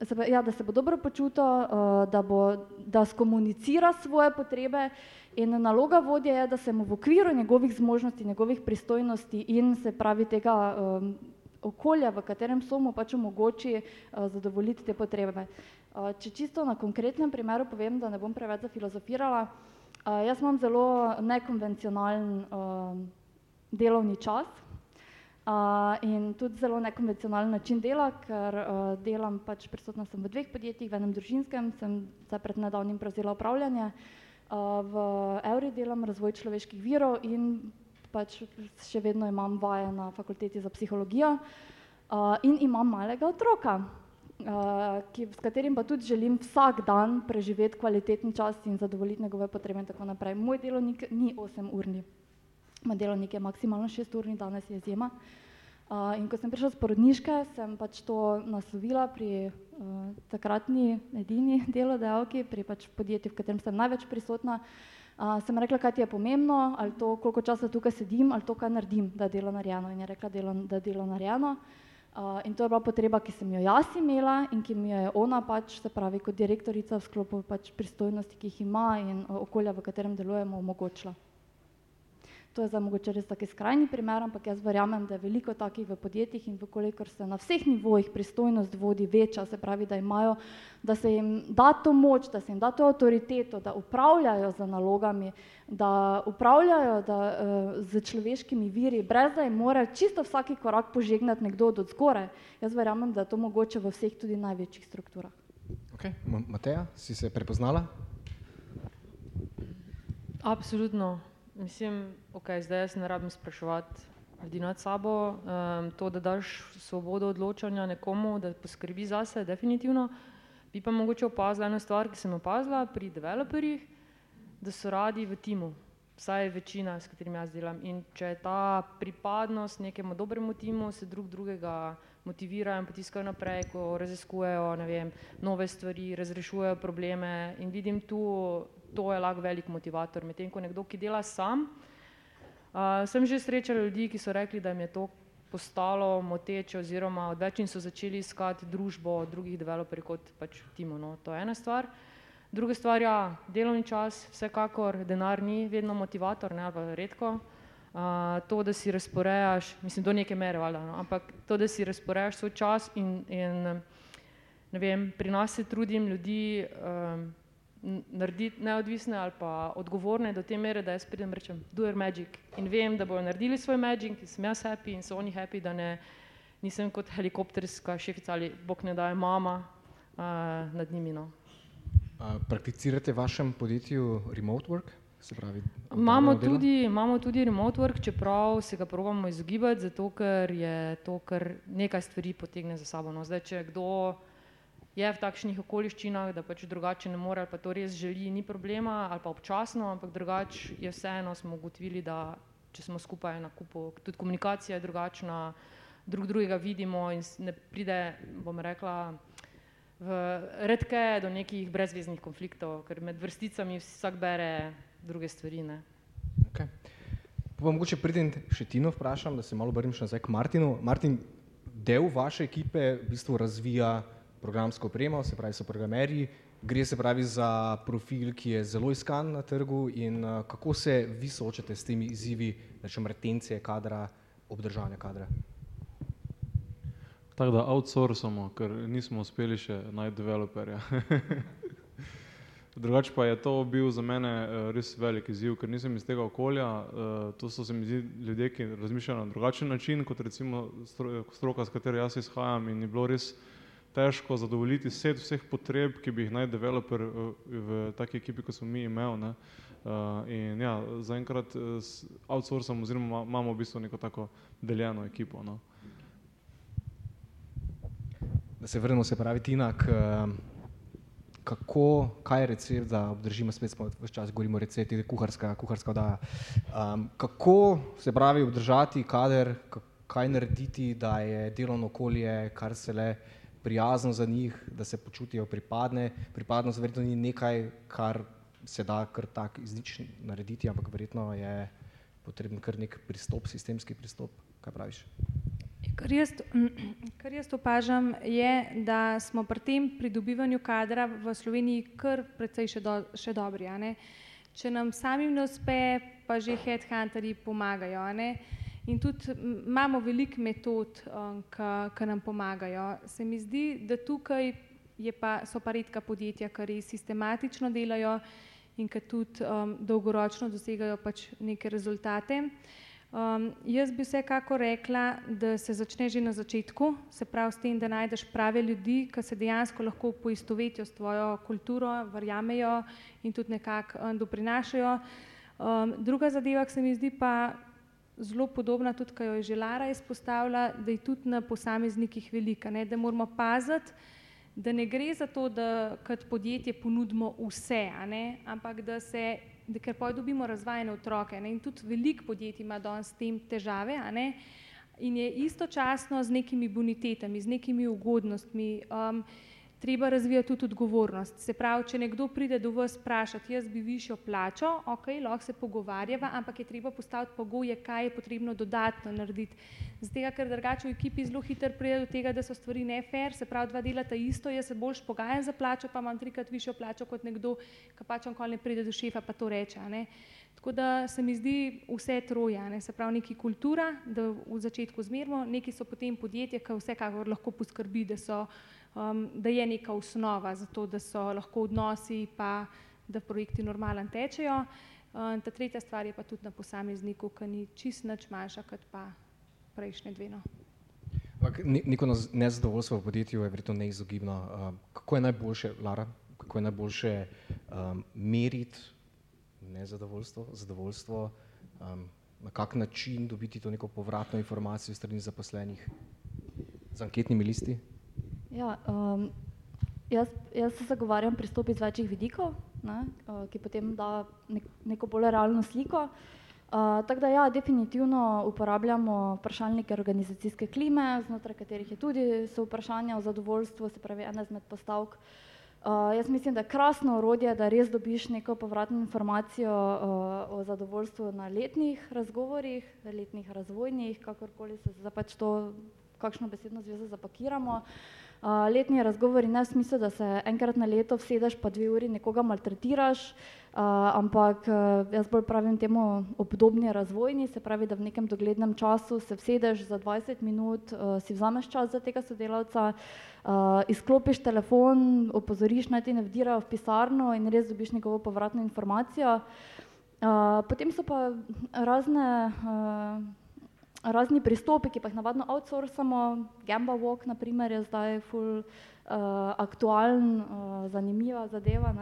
uh, se, ja, da se bo dobro počutil, uh, da, bo, da skomunicira svoje potrebe in naloga vodje je, da se mu v okviru njegovih zmožnosti, njegovih pristojnosti in se pravi tega um, okolja, v katerem so mu pač omogoči uh, zadovoljiti te potrebe. Uh, če čisto na konkretnem primeru povem, da ne bom preveč zafilozofirala, uh, jaz imam zelo nekonvencionalen uh, delovni čas, Uh, in tudi zelo nekonvencionalen način dela, ker uh, delam pač prisotna sem v dveh podjetjih, v enem družinskem, sem se pred nedavnim prevzela upravljanje, uh, v Euri delam razvoj človeških virov in pač še vedno imam vaje na fakulteti za psihologijo uh, in imam malega otroka, uh, ki, s katerim pa tudi želim vsak dan preživeti kvaliteten čas in zadovoljiti njegove potrebe in tako naprej. Moj delovnik ni 8 urni. Moj delovnik je maksimalno šest ur, danes je izjema. Uh, in ko sem prišla z porodniške, sem pač to naslovila pri uh, takratni edini delodajalki, pri pač podjetju, v katerem sem največ prisotna. Uh, sem rekla, kaj ti je pomembno, ali to, koliko časa tukaj sedim, ali to, kaj naredim, da je delo narejeno. In je rekla, delo, da je delo narejeno. Uh, in to je bila potreba, ki sem jo jaz imela in ki mi jo je ona pač, se pravi, kot direktorica v sklopu pač pristojnosti, ki jih ima in uh, okolja, v katerem delujemo, omogočila. To je za mogoče res taki skrajni primer, ampak jaz verjamem, da je veliko takih v podjetjih in vkolikor se na vseh nivojih pristojnost vodi večja, se pravi, da imajo, da se jim da to moč, da se jim da to avtoriteto, da upravljajo za nalogami, da upravljajo da, uh, z človeškimi viri, brez da jim mora čisto vsaki korak požegnati nekdo od zgore. Jaz verjamem, da je to mogoče v vseh tudi največjih strukturah. Okay. Mateja, si se prepoznala? Absolutno. Mislim, ok, zdaj jaz ne rabim spraševati ljudi nad sabo, um, to, da daš svobodo odločanja nekomu, da poskrbi zase, definitivno. Bi pa mogoče opazila eno stvar, ki sem opazila pri developerjih, da so radi v timu, vsaj večina, s katerimi jaz delam. In če je ta pripadnost nekemu dobremu timu, se drug drugega motivirajo in potiskajo naprej, ko raziskujejo vem, nove stvari, razrešujejo probleme in vidim tu, to je lahko velik motivator, medtem ko nekdo, ki dela sam, uh, sem že srečala ljudi, ki so rekli, da jim je to postalo moteče oziroma odvečni so začeli iskati družbo drugih developerjev kot pač timo, no, to je ena stvar. Druga stvar, ja, delovni čas, vsekakor denar ni vedno motivator, ne, pa redko. Uh, to, da si razporejaš, mislim, do neke mere, valjda, no, ampak to, da si razporejaš svoj čas in, in vem, pri nas se trudim ljudi um, narediti neodvisne ali pa odgovorne do te mere, da jaz pridem rečem, do your magic in vem, da bojo naredili svoj magic in sem jaz happy in so oni happy, da ne, nisem kot helikopterska šefica ali bog ne daje mama uh, nad njimi. No. Prakticirate v vašem podjetju remote work? Pravi, imamo, tudi, imamo tudi remote work, čeprav se ga probamo izogibati, zato ker je to, kar nekaj stvari potegne za sabo. No. Zdaj, če kdo je v takšnih okoliščinah, da pač drugače ne more ali pa to res želi, ni problema ali pa občasno, ampak drugače je vseeno smo ugotovili, da če smo skupaj na kupu, tudi komunikacija je drugačna, drug drugega vidimo in ne pride, bom rekla, v redke do nekih brezveznih konfliktov, ker med vrsticami vsak bere druge stvari. Ne. Okay. Pa mogoče pridem še Tino vprašam, da se malo obrnem še nazaj k Martinu. Martin, del vaše ekipe v bistvu razvija programsko opremo, se pravi, so programerji, gre se pravi za profil, ki je zelo iskan na trgu in uh, kako se vi soočate s temi izzivi, rečem, retencije kadra, obdržanja kadra? Tako da outsourcamo, ker nismo uspeli še najti developerja. Drugače pa je to bil za mene uh, res velik izziv, ker nisem iz tega okolja. Uh, to so se mi zdi ljudje, ki razmišljajo na drugačen način, kot recimo stroka, s katero jaz izhajam in je bilo res uh, težko zadovoljiti set vseh potreb, ki bi jih naj developer v, v taki ekipi, kot smo mi imeli. Ne. Uh, in ja, zaenkrat outsourcamo oziroma imamo v bistvu neko tako deljeno ekipo. No. Da se vrnemo se pravi Tina, k, kako, kaj je recept, da obdržimo spet smo vse čas govorimo o recepti, kuharska, kuharska oddaja. Um, kako se pravi obdržati kader, kaj narediti, da je delovno okolje, kar se le uh, prijazno za njih, da se počutijo pripadne. Pripadnost verjetno ni nekaj, kar se da kar tak iz nič narediti, ampak verjetno je potreben kar nek pristop, sistemski pristop. Kaj praviš? Kar jaz, kar jaz opažam, je, da smo pri tem pridobivanju kadra v Sloveniji kar precej še, do, še dobri. Če nam samim ne uspe, pa že headhunterji pomagajo. In tudi imamo veliko metod, um, ki nam pomagajo. Se mi zdi, da tukaj pa, so pa redka podjetja, ki res sistematično delajo in ki tudi um, dolgoročno dosegajo pač neke rezultate. Um, jaz bi vsekako rekla, da se začne že na začetku, se pravi s tem, da najdeš prave ljudi, ki se dejansko lahko poistovetijo s tvojo kulturo, verjamejo in tudi nekako um, doprinašajo. Um, druga zadeva, ki se mi zdi pa zelo podobna, tudi kaj jo je že Lara izpostavila, da je tudi na posameznikih velika, ne, da moramo paziti, da ne gre za to, da kot podjetje ponudimo vse, ampak da se, da ker poj dobimo razvajene otroke ne, in tudi veliko podjetij ima danes s tem težave in je istočasno z nekimi bonitetami, z nekimi ugodnostmi. Um, treba razvijati tudi odgovornost. Se pravi, če nekdo pride do vas vprašati, jaz bi višjo plačo, ok, lahko se pogovarjava, ampak je treba postaviti pogoje, kaj je potrebno dodatno narediti. Zato, ker drugače v ekipi zelo hitro pride do tega, da so stvari ne fair, se pravi, dva delata isto, jaz se boljš pogajam za plačo, pa imam trikrat višjo plačo kot nekdo, ki pač on ne pride do šefa, pa to reče. Ne? Tako da se mi zdi vse troje, ne? se pravi, neki kultura, da v začetku zmerimo, neki so potem podjetje, ki vsekakor lahko poskrbi, da so um, da je neka osnova za to, da so lahko odnosi, pa da projekti normalno tečejo. Um, ta tretja stvar je pa tudi na posamezniku, ki ni čist nič manjša kot pa prejšnje dve. No. Neko nezadovoljstvo v podjetju je verjetno neizogibno. Um, kako je najboljše, Lara, kako je najboljše um, meriti nezadovoljstvo, zadovoljstvo? Um, na kak način dobiti to neko povratno informacijo strani zaposlenih z anketnimi listi? Ja, um, jaz, jaz se zagovarjam pristop iz večjih vidikov, ne, uh, ki potem da nek, neko bolj realno sliko. Uh, tako da ja, definitivno uporabljamo vprašalnike organizacijske klime, znotraj katerih je tudi so vprašanja o zadovoljstvu, se pravi ena izmed postavk. Uh, jaz mislim, da je krasno orodje, da res dobiš neko povratno informacijo uh, o zadovoljstvu na letnih razgovorih, letnih razvojnih, kakorkoli se zdaj pač to, kakšno besedno zvezo zapakiramo. Uh, letni razgovori ne v smislu, da se enkrat na leto vsedeš pa dve uri nekoga maltretiraš, ampak uh, jaz bolj pravim temu obdobni razvojni, se pravi, da v nekem doglednem času se vsedeš za 20 minut, uh, si vzameš čas za tega sodelavca, uh, izklopiš telefon, opozoriš, naj ti ne vdirajo v pisarno in res dobiš njegovo povratno informacijo. Potem so pa razne razni pristopi, ki pa jih navadno outsourcamo, Gamba Walk naprimer je zdaj full uh, aktualen, uh, zanimiva zadeva.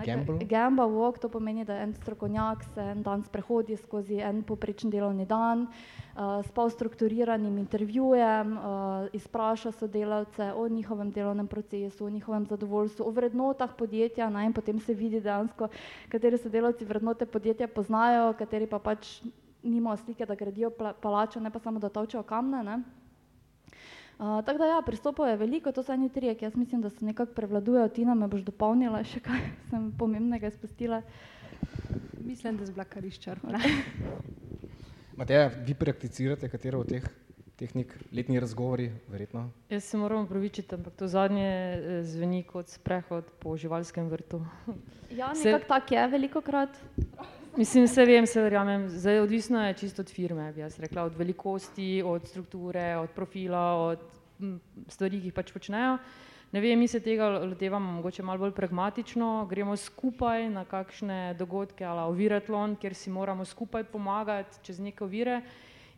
Gamba Walk to pomeni, da en strokovnjak se en dan sprehodi skozi en poprečen delovni dan uh, s pol strukturiranim intervjujem, uh, izpraša sodelavce o njihovem delovnem procesu, o njihovem zadovoljstvu, o vrednotah podjetja ne, in potem se vidi dejansko, kateri sodelavci vrednote podjetja poznajo, kateri pa pač nimajo slike, da gradijo palačo, ne pa samo da točejo kamne. Ne. Uh, tako da ja, pristopov je veliko, to so eni trije, ki jaz mislim, da se nekako prevladujejo, Tina me boš dopolnila, še kaj sem pomembnega izpustila. Mislim, da zbla kar izčrpno. Mateja, vi prakticirate katero od teh tehnik, letni razgovori, verjetno? Jaz se moram upravičiti, ampak to zadnje eh, zveni kot sprehod po živalskem vrtu. Ja, nekako se... tak je veliko krat. Mislim, se vem, se verjamem. Zdaj odvisno je čisto od firme, bi jaz rekla, od velikosti, od strukture, od profila, od stvari, ki jih pač počnejo. Ne vem, mi se tega lotevamo mogoče malo bolj pragmatično, gremo skupaj na kakšne dogodke ali oviratlon, kjer si moramo skupaj pomagati čez neke ovire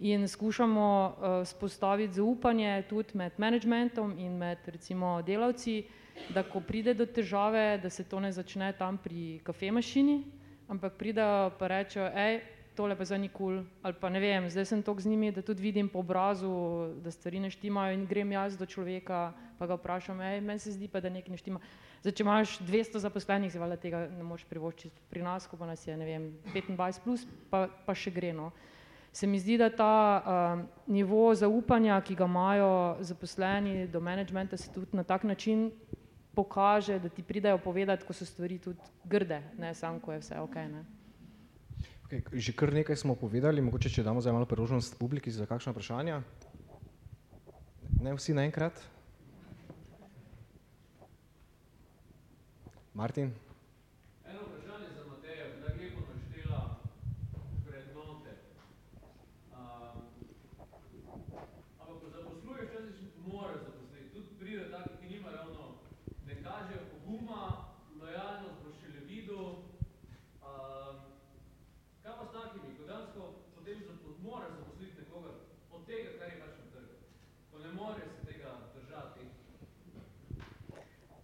in skušamo uh, spostaviti zaupanje tudi med managementom in med recimo delavci, da ko pride do težave, da se to ne začne tam pri kafemašini, ampak pridajo pa rečejo, hej, tole pa zdaj ni kul, cool. ali pa ne vem, zdaj sem tok z njimi, da tudi vidim po obrazu, da stvari ne štimajo in grem jaz do človeka, pa ga vprašam, hej, meni se zdi pa, da nekaj ne štima. Zdaj, če imaš 200 zaposlenih, zvala tega ne moreš privoščiti pri nas, ko pa nas je, ne vem, 25 plus, pa, pa še gre, no. Se mi zdi, da ta uh, nivo zaupanja, ki ga imajo zaposleni do menedžmenta, se tudi na tak način pokaže, da ti pridajo povedati, ko so stvari tudi grde, ne samo, ko je vse ok. Ne? Okay, že kar nekaj smo povedali, mogoče če damo zdaj malo priložnost publiki za kakšno vprašanje. Ne vsi naenkrat. Martin?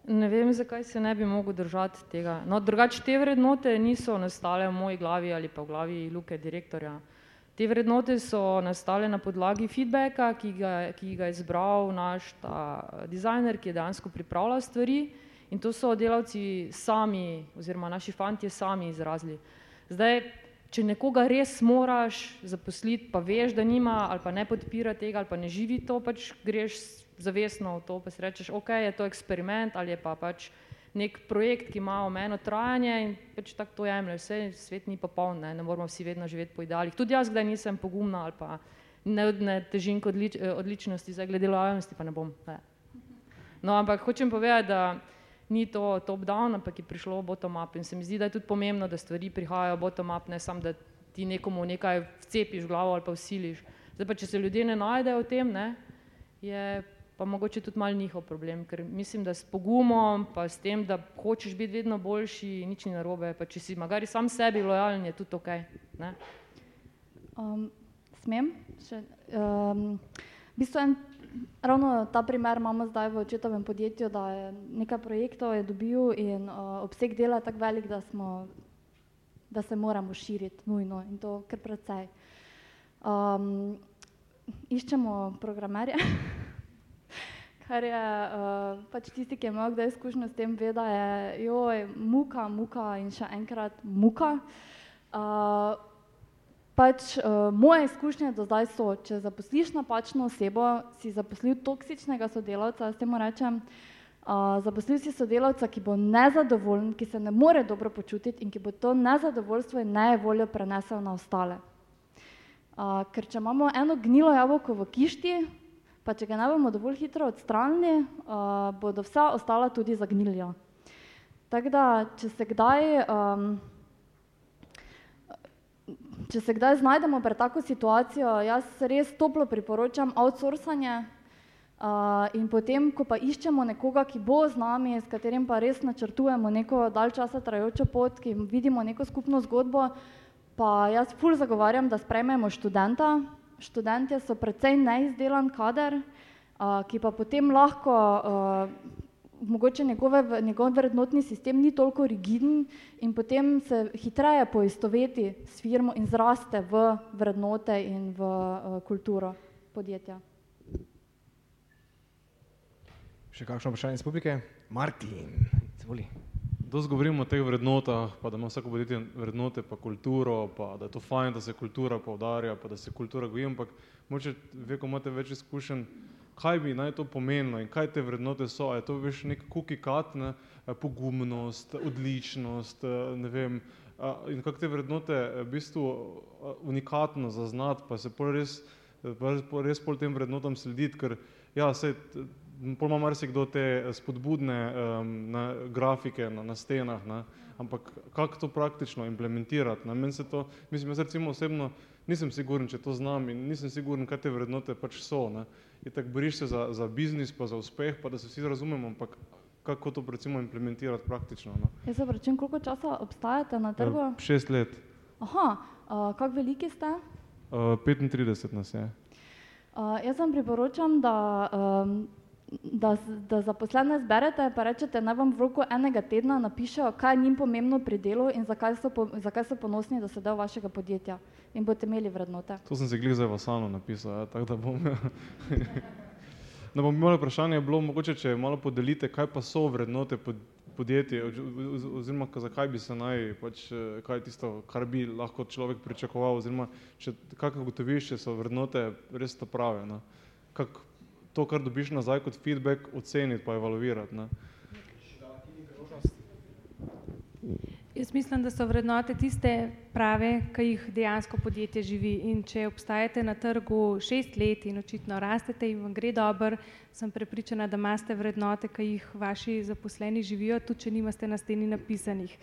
Ne vem, zakaj se ne bi mogel držati tega. No, drugače te vrednote niso nastale v moji glavi ali pa v glavi Luke, direktorja. Te vrednote so nastale na podlagi feedbacka, ki ga, ki ga je zbral naš ta dizajner, ki je dejansko pripravljal stvari in to so delavci sami oziroma naši fantje sami izrazili. Zdaj, če nekoga res moraš zaposliti, pa veš, da nima ali pa ne podpira tega ali pa ne živi to, pač greš zavestno v to, pa si rečeš, ok, je to eksperiment ali je pa pač nek projekt, ki ima omeno trajanje in pač tako to jemlje, vse svet ni pa poln, ne, ne moramo vsi vedno živeti po idealih. Tudi jaz kdaj nisem pogumna ali pa ne, ne težim k odlič, odličnosti, zdaj glede lojalnosti pa ne bom. Ne. No, ampak hočem povedati, da ni to top-down, ampak je prišlo bottom-up in se mi zdi, da je tudi pomembno, da stvari prihajajo bottom-up, ne samo, da ti nekomu nekaj vcepiš v glavo ali pa vsiliš. Zdaj pa, če se ljudje ne najdejo v tem, ne, je pa mogoče tudi mal njihov problem, ker mislim, da s pogumom, pa s tem, da hočeš biti vedno boljši, nič ni narobe, pa če si magari sam sebi lojalen, je tudi ok. Ne? Um, smem? Še, um, v bistvu en, ravno ta primer imamo zdaj v očetovem podjetju, da je nekaj projektov je dobil in uh, obseg dela je tako velik, da, smo, da se moramo širiti nujno in to kar precej. Um, iščemo programerje, kar je uh, pač tisti, ki je imel kdaj izkušnjo s tem, ve, da je joj, muka, muka in še enkrat muka. Uh, pač uh, moje izkušnje do zdaj so, če zaposliš napačno osebo, si zaposlil toksičnega sodelavca, s tem rečem, uh, zaposlil si sodelavca, ki bo nezadovoljen, ki se ne more dobro počutiti in ki bo to nezadovoljstvo in nevoljo prenesel na ostale. Uh, ker če imamo eno gnilo jabolko v kišti, pa če ga ne bomo dovolj hitro odstranili, uh, bodo vsa ostala tudi zagnilja. Tako da, če se kdaj, um, če se kdaj znajdemo pred tako situacijo, jaz res toplo priporočam outsourcanje uh, in potem, ko pa iščemo nekoga, ki bo z nami, s katerim pa res načrtujemo neko dalj časa trajajočo pot, ki vidimo neko skupno zgodbo, pa jaz ful zagovarjam, da sprejmemo študenta. Študentje so precej neizdelan kader, uh, ki pa potem lahko, uh, mogoče njegove, njegov vrednotni sistem ni toliko rigiden in potem se hitreje poistoveti s firmo in zraste v vrednote in v uh, kulturo podjetja. Še kakšno vprašanje iz publike? Martin, izvoli. Dosti govorimo o teh vrednotah, pa da ima vsako podjetje vrednote, pa kulturo, pa da je to fajn, da se kultura poudarja, pa da se kultura goji, ampak moče ve, ko imate več izkušenj, kaj bi naj to pomenilo in kaj te vrednote so, je to veš nek cookie cut, ne, pogumnost, odličnost, ne vem, in kako te vrednote v bistvu unikatno zaznati, pa se pol res, pa res pol tem vrednotam slediti, ker ja, sej, pol ima marsikdo te spodbudne um, na, grafike na, na stenah, ne? ampak kako to praktično implementirati, ne? meni se to, mislim, jaz recimo osebno nisem siguren, če to znam in nisem siguren, kaj te vrednote pač so, ne? in tako boriš se za, za biznis, pa za uspeh, pa da se vsi razumemo, ampak kako to recimo implementirati praktično. No? Jaz se vračam, koliko časa obstajate na trgu? Uh, šest let. Aha, uh, kako veliki ste? Uh, 35 nas je. Uh, jaz vam priporočam, da um, da, da zaposlene zberete, pa rečete, naj vam v roku enega tedna napišejo, kaj je njim pomembno pri delu in zakaj so, po, zakaj so ponosni, da so del vašega podjetja in boste imeli vrednote. To sem se glih zdaj v Asano napisal, ja, tako da bom. da bom imel vprašanje, bilo mogoče, če malo podelite, kaj pa so vrednote pod, podjetja, oziroma zakaj bi se naj, pač, kaj je tisto, kar bi lahko človek pričakoval, oziroma če, kako gotoviš, če so vrednote res to prave. No? Kak, to, kar dobiš nazaj kot feedback, oceniti pa evaluirati. Ne? Jaz mislim, da so vrednote tiste prave, ki jih dejansko podjetje živi. In če obstajate na trgu šest let in očitno rastete in vam gre dobro, sem prepričana, da imate vrednote, ki jih vaši zaposleni živijo, tudi če nimate na steni napisanih.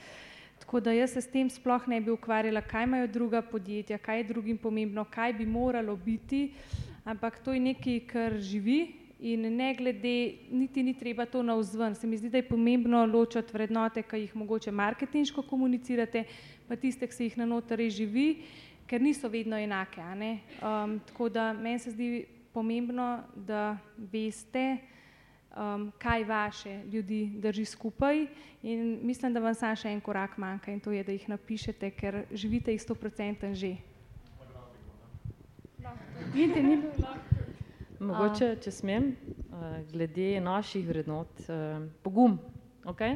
Tako da jaz se s tem sploh ne bi ukvarjala, kaj imajo druga podjetja, kaj je drugim pomembno, kaj bi moralo biti. Uh, ampak to je nekaj, kar živi in ne glede, niti ni treba to navzven. Se mi zdi, da je pomembno ločati vrednote, ki jih mogoče marketinško komunicirate, pa tiste, ki se jih na notri živi, ker niso vedno enake. Um, tako da meni se zdi pomembno, da veste, um, kaj vaše ljudi drži skupaj in mislim, da vam samo še en korak manjka in to je, da jih napišete, ker živite jih 100% že. Niti ni bilo lahko. Mogoče, če smem, glede naših vrednot, pogum. Okay?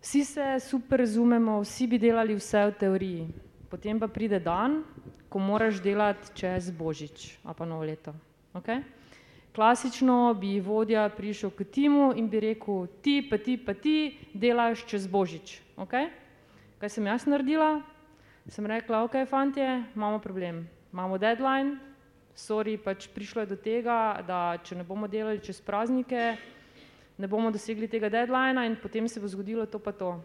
Vsi se super razumemo, vsi bi delali vse v teoriji, potem pa pride dan, ko moraš delati čez Božič, a pa novo leto. Okay? Klasično bi vodja prišel k timu in bi rekel, ti pa ti pa ti delaš čez Božič. Okay? Kaj sem jaz naredila? Sem rekla, ok, fantje, imamo problem imamo deadline, sorry, pač prišlo je do tega, da če ne bomo delali čez praznike, ne bomo dosegli tega deadlina in potem se bo zgodilo to pa to.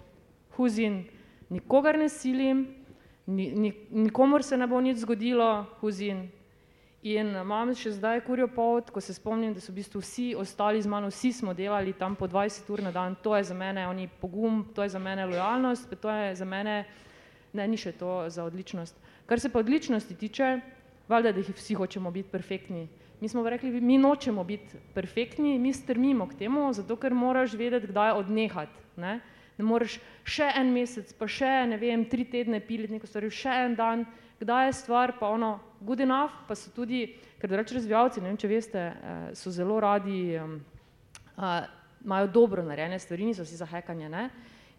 Huzin, nikogar ne silim, ni, ni, nikomor se ne bo nič zgodilo, huzin. In imam še zdaj kurjo pot, ko se spomnim, da so v bistvu vsi ostali z mano, vsi smo delali tam po 20 ur na dan, to je za mene oni pogum, to je za mene lojalnost, to je za mene, ne, ni še to za odličnost. Kar se pa odličnosti tiče, valjda, da jih vsi hočemo biti perfektni. Mi smo rekli, mi nočemo biti perfektni, mi strmimo k temu, zato ker moraš vedeti, kdaj odnehati. Ne? Ne moreš še en mesec, pa še ne vem, tri tedne piliti neko stvar, še en dan, kdaj je stvar pa ono good enough, pa so tudi, ker reč razvijalci, ne vem, če veste, eh, so zelo radi, imajo dobro narejene stvari, niso si za hekanje, ne.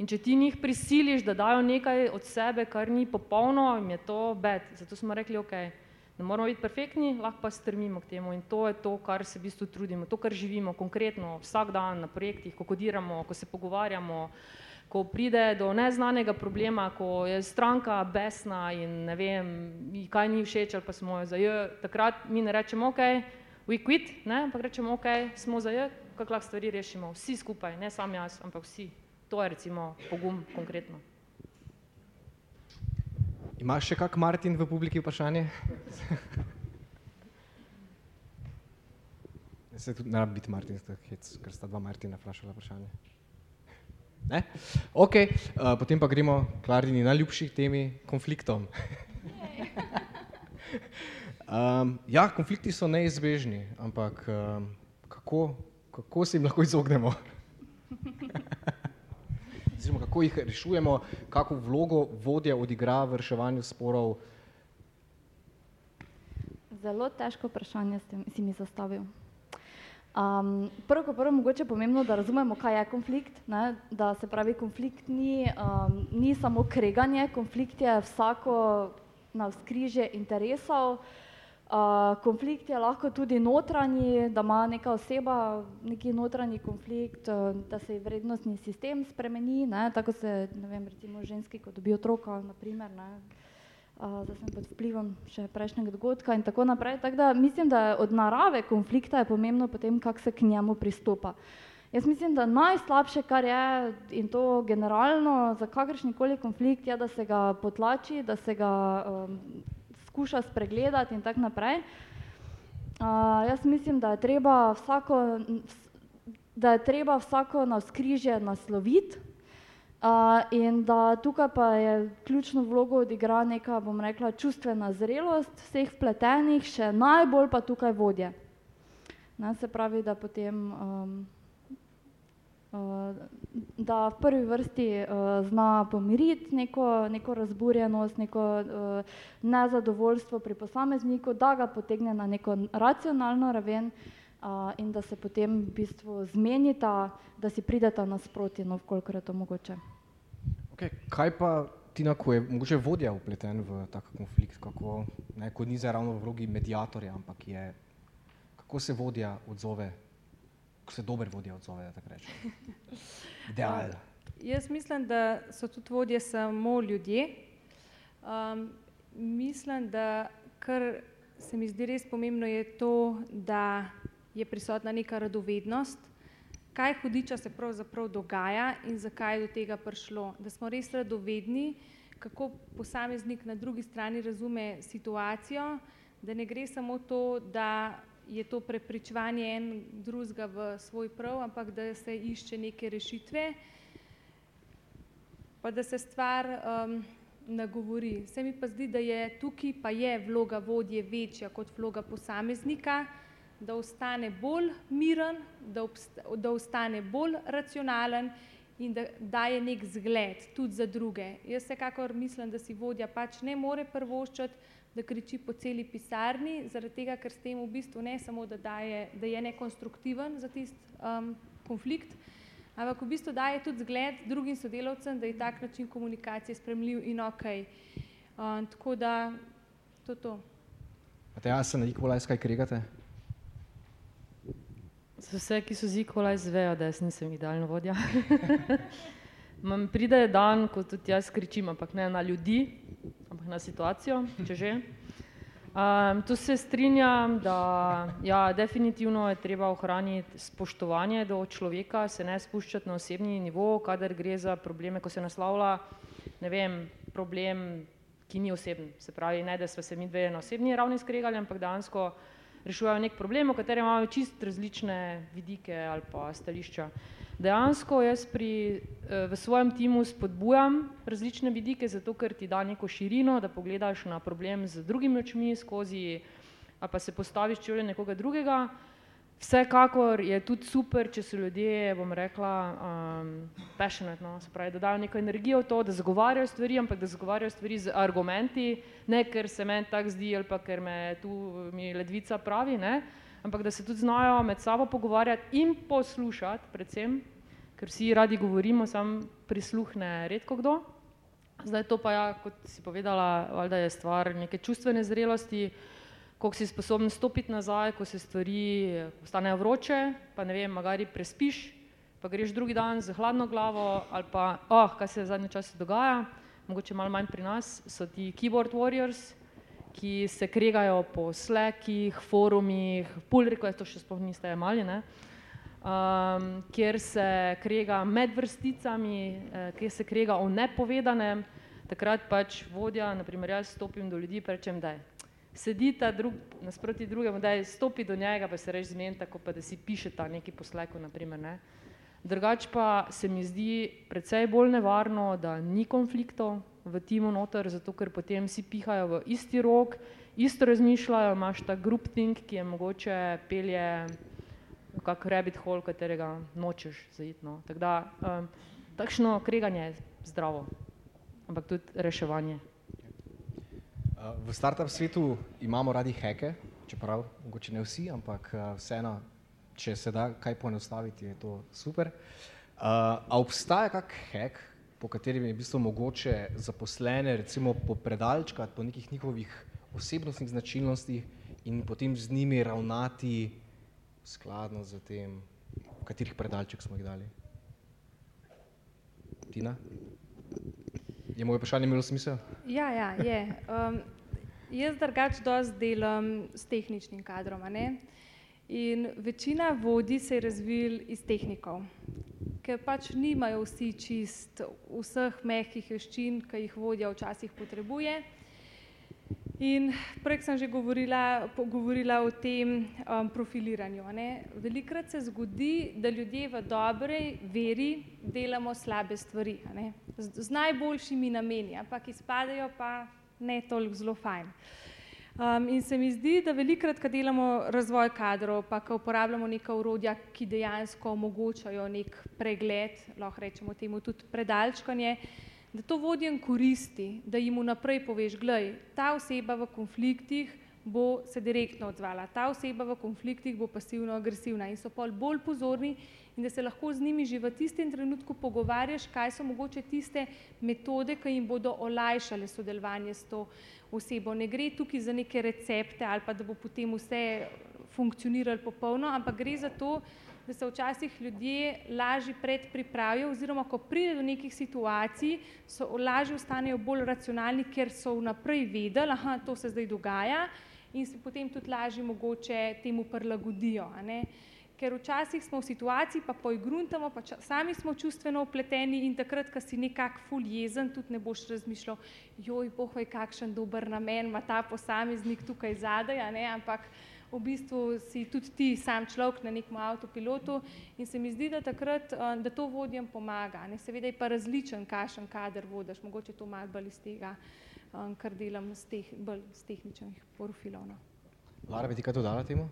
In če ti njih prisiliš, da dajo nekaj od sebe, kar ni popolno, jim je to bed. Zato smo rekli, okej, ne moramo biti perfektni, lahko pa strmimo k temu in to je to, kar se v bistvu trudimo, to, kar živimo konkretno vsak dan na projektih, ko kodiramo, ko se pogovarjamo, ko pride do neznanega problema, ko je stranka besna in ne vem, kaj ni všeč ali pa smo jo za j, takrat mi ne rečemo, ok, we quit, ne, ampak rečemo, ok, smo za j, kako lahko stvari rešimo, vsi skupaj, ne sam jaz, ampak vsi. To je recimo pogum konkretno. Imaš še kak Martin v publiki vprašanje? Se tudi ne rabi biti Martin, ker sta dva Martina vprašala vprašanje. Ne? Okej, potem pa gremo Klarini najljubši temi, konfliktom. ja, konflikti so neizbežni, ampak kako, kako se jim lahko izognemo? Oziroma kako jih rešujemo, kako vlogo vodja odigra v reševanju sporov? Zelo težko vprašanje ste si mi zastavil. prvo kot prvo mogoče pomembno, da razumemo, kaj je konflikt, ne, da se pravi konflikt ni ni samo kreganje, konflikt je vsako navzkrižje interesov, konflikt je lahko tudi notranji, da ima neka oseba neki notranji konflikt, da se ji vrednostni sistem spremeni, ne, tako se, vem, recimo ženski, ko dobi otroka, na primer, ne, zdaj sem pod vplivom še prejšnjega dogodka in tako naprej, tako da mislim, da je od narave konflikta je pomembno potem, kako se k njemu pristopa. Jaz mislim, da najslabše, kar je, in to generalno za kakršenkoli konflikt, je, da se ga potlači, da se ga skuša spregledati in tako naprej. jaz mislim, da je treba vsako, da je treba vsako navzkrižje nasloviti, in da tukaj pa je ključno vlogo odigra neka, bom rekla, čustvena zrelost vseh vpletenih, še najbolj pa tukaj vodje. Ne, se pravi, da potem da v prvi vrsti zna pomiriti neko, neko razburjenost, neko nezadovoljstvo pri posamezniku, da ga potegne na neko racionalno raven, in da se potem v bistvu zmenita, da si prideta nasproti, no, kolikor je to mogoče. Okej, kaj pa Tina, ko je mogoče vodja vpleten v tak konflikt, kako, ne, ko ni zdaj ravno v vlogi mediatorja, ampak je, kako se vodja odzove, kako se dober vodja odzove, da tako rečem? Ideal. Jaz mislim, da so tudi vodje samo ljudje. mislim, da kar se mi zdi res pomembno, je to, da je prisotna neka radovednost, kaj hudiča se pravzaprav dogaja in zakaj je do tega prišlo, da smo res radovedni, kako posameznik na drugi strani razume situacijo, da ne gre samo to, da je to prepričevanje en drugega v svoj prav, ampak da se išče neke rešitve, pa da se stvar nagovori, se mi pa zdi, da je tukaj pa je vloga vodje večja kot vloga posameznika, da ostane bolj miren, da da ostane bolj racionalen in da daje neki zgled tudi za druge. Jaz vsekakor mislim, da si vodja pač ne more privoščiti, da kriči po celi pisarni, zaradi tega, ker s tem v bistvu ne samo, da daje, da je nekonstruktiven za tisti konflikt, ampak v bistvu daje tudi zgled drugim sodelavcem, da je tak način komunikacije sprejemljiv in okej. tako da to je to. Mateja, se na Equalize kaj kregate? Za vse, ki so z Equalize, vejo, da jaz nisem idealen vodja. pride dan, ko tudi jaz kričim, ampak ne na ljudi, ampak na situacijo, če že. tu se strinjam, da ja, definitivno je treba ohraniti spoštovanje do človeka, se ne spuščati na osebni nivo, kadar gre za probleme, ko se naslavlja, ne vem, problem, ki ni oseben, se pravi, ne da sva se midve na osebni ravni skregali, ampak dejansko rešujeva neki problem, o katerem imava čisto različne vidike ali pa stališča. Dejansko jaz pri v svojem timu spodbujam različne vidike, zato ker ti da neko širino, da pogledaš na problem z drugimi očmi skozi pa se postaviš čevlje nekoga drugega. Vsekakor je tudi super, če so ljudje, bom rekla, um, passionate, no? se pravi, da dajo neko energijo v to, da zagovarjajo stvari, ampak da zagovarjajo stvari z argumenti, ne ker se meni tako zdi ali pa ker me tu mi ledvica pravi, ne? Ampak da se tudi znajo med sabo pogovarjati in poslušati, predvsem, ker vsi radi govorimo, sam prisluhne redko kdo. Zdaj to pa ja, kot si povedala, valjda je stvar neke čustvene zrelosti, koliko si sposoben stopiti nazaj, ko se stvari postanejo vroče, pa ne vem, magari prespiš, pa greš drugi dan z hladno glavo ali pa, oh, kaj se v zadnje čase dogaja, mogoče malo manj pri nas, so ti keyboard warriors, ki se kregajo po slekih, forumih, request, to še sploh niste imeli? Um, kjer se krega med vrsticami, eh, kjer se krega o nepovedanem, takrat pač vodja, naprimer jaz stopim do ljudi, pa rečem, da je sedita drug, nasproti drugemu, da je stopi do njega, pa se reč zmeni tako, pa da si pišeta neki posleku, naprimer, ne. Drugač pa se mi zdi precej bolj nevarno, da ni konfliktov v timu noter, zato ker potem vsi pihajo v isti rok, isto razmišljajo, imaš ta group think, ki je mogoče pelje kak rabbit hole, katerega nočeš zaiti, no. Tako da, um, takšno kreganje je zdravo, ampak tudi reševanje. V startup svetu imamo radi heke, čeprav mogoče ne vsi, ampak vseeno, če se da kaj poenostaviti, je to super. A obstaja kak hek, po katerem je v bistvu mogoče zaposlene recimo popredalčkati po nekih njihovih osebnostnih značilnostih in potem z njimi ravnati skladno z tem, katerih predalček smo jih dali? Tina? Je moje vprašanje imelo smisel? Ja, ja, je. Um, jaz drugače dosti delam s tehničnim kadrom. In večina vodij se je razvil iz tehnikov, ker pač nimajo vsi čist vseh mehkih veščin, ki jih vodja včasih potrebuje. In prej sem že govorila, pogovorila o tem um, profiliranju. Ne. Velikrat se zgodi, da ljudje v dobrej veri delamo slabe stvari. Z, z najboljšimi nameni, ampak izpadejo pa ne toliko zelo fajn. Um, in se mi zdi, da velikrat, ko delamo razvoj kadrov, pa ko uporabljamo neka urodja, ki dejansko omogočajo nek pregled, lahko rečemo temu tudi predalčkanje, da to vodjem koristi, da jim vnaprej poveš, glej, ta oseba v konfliktih bo se direktno odzvala, ta oseba v konfliktih bo pasivno agresivna in so pol bolj pozorni in da se lahko z njimi že v tistem trenutku pogovarjaš, kaj so mogoče tiste metode, ki jim bodo olajšale sodelovanje s to osebo. Ne gre tukaj za neke recepte ali pa da bo potem vse funkcioniralo popolno, ampak gre za to, da se včasih ljudje lažje predpripravijo oziroma ko pride do nekih situacij, so lažje ostanejo bolj racionalni, ker so vnaprej vedeli, aha, to se zdaj dogaja in se potem tudi lažje mogoče temu prilagodijo. Ker včasih smo v situaciji, pa pojgruntamo, pa ča, sami smo čustveno upleteni in takrat, ko si nekako ful jezen, tudi ne boš razmišljal, joj, boh vej, kakšen dober namen ima ta posameznik tukaj zadaj, ampak v bistvu si tudi ti sam človek na nekem avtopilotu in se mi zdi, da takrat, da to vodjem pomaga. Ne? Seveda je pa različen, kakšen kader vodiš, mogoče to malo bolj iz tega, kar delam z teh, bolj z tehničnih profilov. No. Lara, bi ti kaj dodala temu?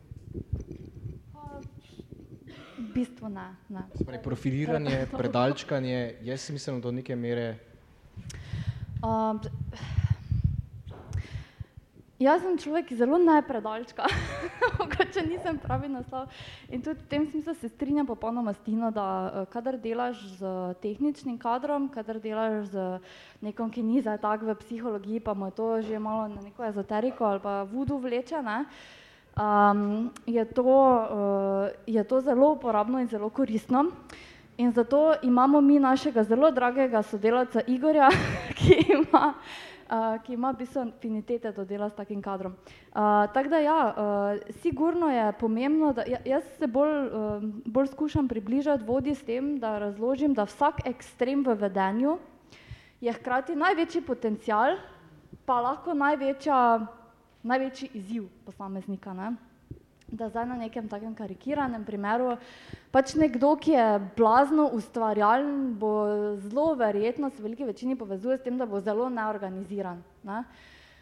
V bistvu ne. ne. Sprej, profiliranje, predalčkanje, je smiselno do neke mere? Um, Jaz sem človek, ki zelo ne predalčka, mogoče nisem pravi naslov. In tudi v tem smislu se strinjam popolnoma s Tino, da kadar delaš z tehničnim kadrom, kadar delaš z nekom, ki ni zdaj tak v psihologiji, pa mu je to že malo na neko ezoteriko ali pa vudu vleče, ne, um, je, to, uh, je to zelo uporabno in zelo koristno. In zato imamo mi našega zelo dragega sodelavca Igorja, ki ima uh, ki ima v bistvu afinitete do dela s takim kadrom. Uh, Tako da ja, uh, sigurno je pomembno, da ja, jaz se bolj, uh, bolj skušam približati vodji s tem, da razložim, da vsak ekstrem v vedenju je hkrati največji potencial, pa lahko največja, največji izziv posameznika. Ne? Da zdaj na nekem takem karikiranem primeru, pač nekdo, ki je blazno ustvarjalen, bo zelo verjetno se v veliki večini povezuje s tem, da bo zelo neorganiziran. Ne?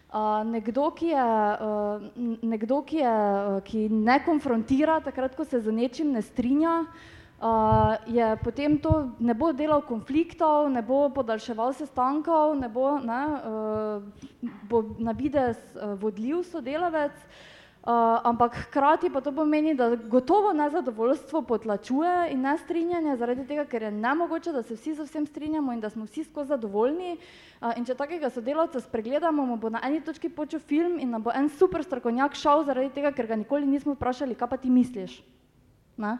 Uh, nekdo, ki, je, uh, nekdo ki, je, uh, ki ne konfrontira, takrat, ko se z nečim ne strinja, uh, je potem to ne bo delal konfliktov, ne bo podaljševal sestankov, ne bo, ne, uh, bo na vides uh, vodljiv sodelavec. Uh, Uh, ampak hkrati pa to pomeni, da gotovo nezadovoljstvo potlačuje in ne strinjanje, zaradi tega, ker je nemogoče, da se vsi z vsem strinjamo in da smo vsi skozi zadovoljni. Uh, in če takega sodelavca spregledamo, mu bo na eni točki počel film in nam bo en super strokovnjak šel zaradi tega, ker ga nikoli nismo vprašali, kaj pa ti misliš. Ne?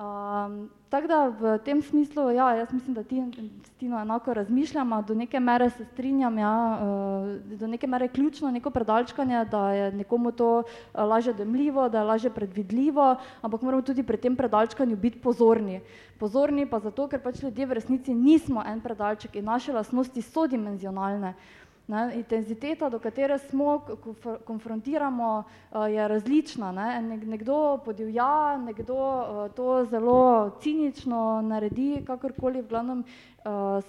Um, tako da v tem smislu, ja, jaz mislim, da ti s Tino enako razmišljamo, do neke mere se strinjam, ja, uh, do neke mere je ključno neko predalčkanje, da je nekomu to uh, lažje dojemljivo, da je lažje predvidljivo, ampak moramo tudi pri tem predalčkanju biti pozorni. Pozorni pa zato, ker pač ljudje v resnici nismo en predalček in naše lasnosti so dimenzionalne. Ne, intenziteta, do katere smo, konfrontiramo, eh, je različna. Ne. Nekdo podivja, nekdo eh, to zelo cinično naredi, kakorkoli, v glavnem eh,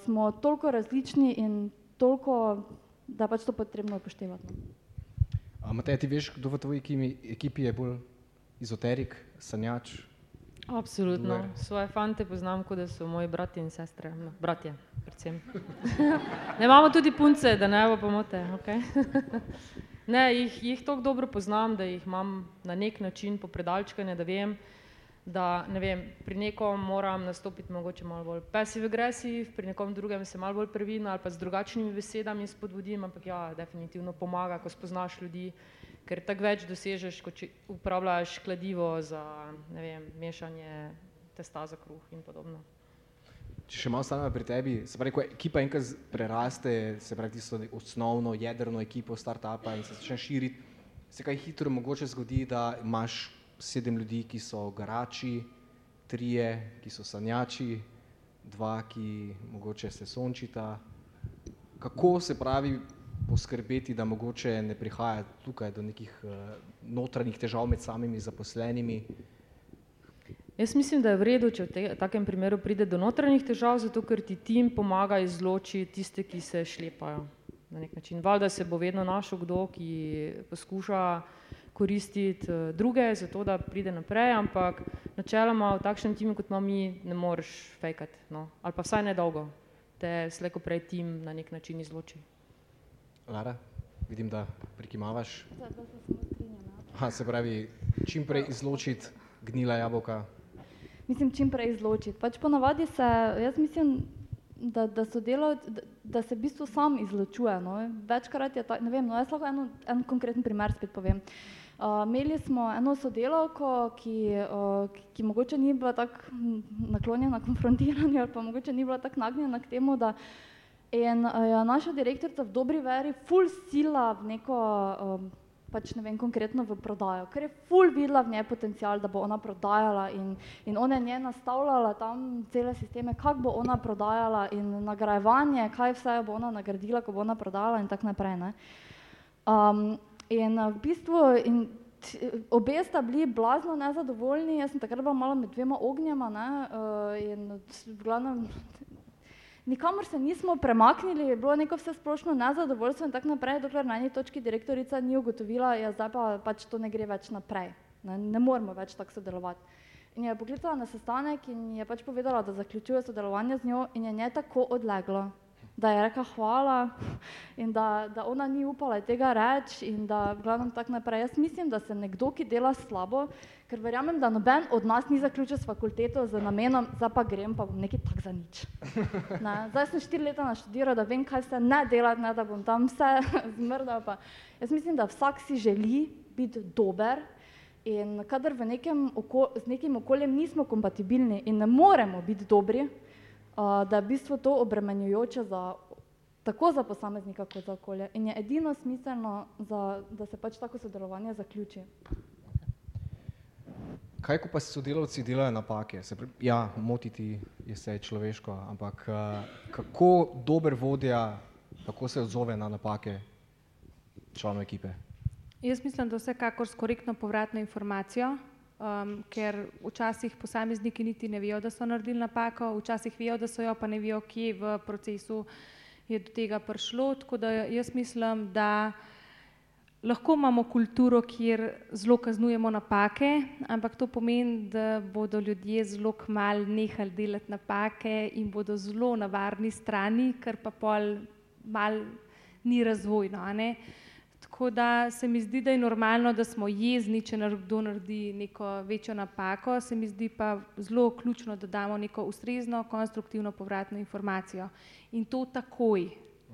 smo toliko različni in toliko, da pač to potrebno upoštevati. No. Matej, ti veš, kdo v tvoji ekipi je bolj izoterik, sanjač? Absolutno. Svoje fante poznam, kot da so moji bratje in sestre. No, bratje, predvsem. ne imamo tudi punce, da ne bo pomote. Okay? ne, jih, jih tako dobro poznam, da jih imam na nek način po predalčkanju, da vem, da ne vem, pri nekom moram nastopiti mogoče malo bolj passive aggressive, pri nekom drugem se malo bolj previden ali pa z drugačnimi besedami spodbudim, ampak ja, definitivno pomaga, ko spoznaš ljudi ker tako več dosežeš, kot če uporabljaš kladivo za vem, mešanje testa za kruh in podobno. Če še malo stanemo pri tebi, se pravi, ko ekipa enkrat preraste, se pravi, tisto osnovno jedrno ekipo startupa in se začne širiti, se kaj hitro mogoče zgodi, da imaš sedem ljudi, ki so garači, trije, ki so sanjači, dva, ki mogoče se sončita. Kako se pravi, poskrbeti, da mogoče ne prihaja tukaj do nekih uh, notranjih težav med samimi zaposlenimi? Jaz mislim, da je v redu, če v te, takem primeru pride do notranjih težav, zato ker ti tim pomaga izločiti tiste, ki se šlepajo na nek način. Valjda se bo vedno našel kdo, ki poskuša koristiti uh, druge, zato da pride naprej, ampak načeloma v takšnem timu, kot imamo mi, ne moreš fejkati, no? ali pa vsaj nedolgo, te sleko prej tim na nek način izloči. Lara, vidim, da prikimavaš. Ha, se pravi, čim prej izločiti gnila jabolka. Mislim, čim prej izločiti. Pač ponavadi se, jaz mislim, da, da, delavci, da, da se v bistvu sam izločuje. No. Večkrat je to, ne vem, no, jaz lahko eno, en konkreten primer spet povem. Uh, imeli smo eno sodelavko, ki, uh, ki, ki mogoče ni bila tako naklonjena konfrontiranju ali pa mogoče ni bila tako nagnjena k temu, da uh, In ja, naša direktorica v dobri veri ful sila v neko, um, pač ne vem konkretno v prodajo, ker je ful videla v njej potencial, da bo ona prodajala in, in ona je nje nastavljala tam cele sisteme, kako bo ona prodajala in nagrajevanje, kaj vse bo ona nagradila, ko bo ona prodajala in tako naprej. Um, in v bistvu in obe sta bili blazno nezadovoljni, jaz sem takrat bila malo med dvema ognjema ne, uh, in v glavnem nikamor se nismo premaknili, je bilo neko vse splošno nezadovoljstvo in tako naprej, dokler na eni točki direktorica ni ugotovila, da ja, zdaj pa pač to ne gre več naprej, ne, ne moramo več tako sodelovati. In je poklicala na sestanek in je pač povedala, da zaključuje sodelovanje z njo in je nje tako odleglo, da je rekla hvala in da, da ona ni upala tega reči in da glavno tako naprej. Jaz mislim, da se nekdo, ki dela slabo, ker verjamem, da noben od nas ni zaključil s fakulteto z namenom, zdaj pa grem, pa bom nekaj tak za nič. Ne? Zdaj sem štiri leta naštudiral, da vem, kaj se ne dela, ne, da bom tam vse zmrdal. Pa. Jaz mislim, da vsak si želi biti dober in kadar v nekem oko, z nekim okoljem nismo kompatibilni in ne moremo biti dobri, da je v bistvu to obremenjujoče za tako za posameznika kot za okolje in je edino smiselno, za, da se pač tako sodelovanje zaključi. Kaj, ko pa si sodelavci delajo napake? Se, ja, motiti je vse človeško, ampak uh, kako dober vodja, kako se odzove na napake članov ekipe? Jaz mislim, da vsekakor s korektno povratno informacijo, um, ker včasih posamezniki niti ne vejo, da so naredili napako, včasih vejo, da so jo, pa ne vejo, kje v procesu je do tega prišlo. Tako da jaz mislim, da lahko imamo kulturo, kjer zelo kaznujemo napake, ampak to pomeni, da bodo ljudje zelo kmalo nehali delati napake in bodo zelo na varni strani, kar pa pol mal ni razvojno. Tako da se mi zdi, da je normalno, da smo jezni, če nekdo naredi neko večjo napako, se mi zdi pa zelo ključno, da damo neko ustrezno, konstruktivno povratno informacijo. In to takoj,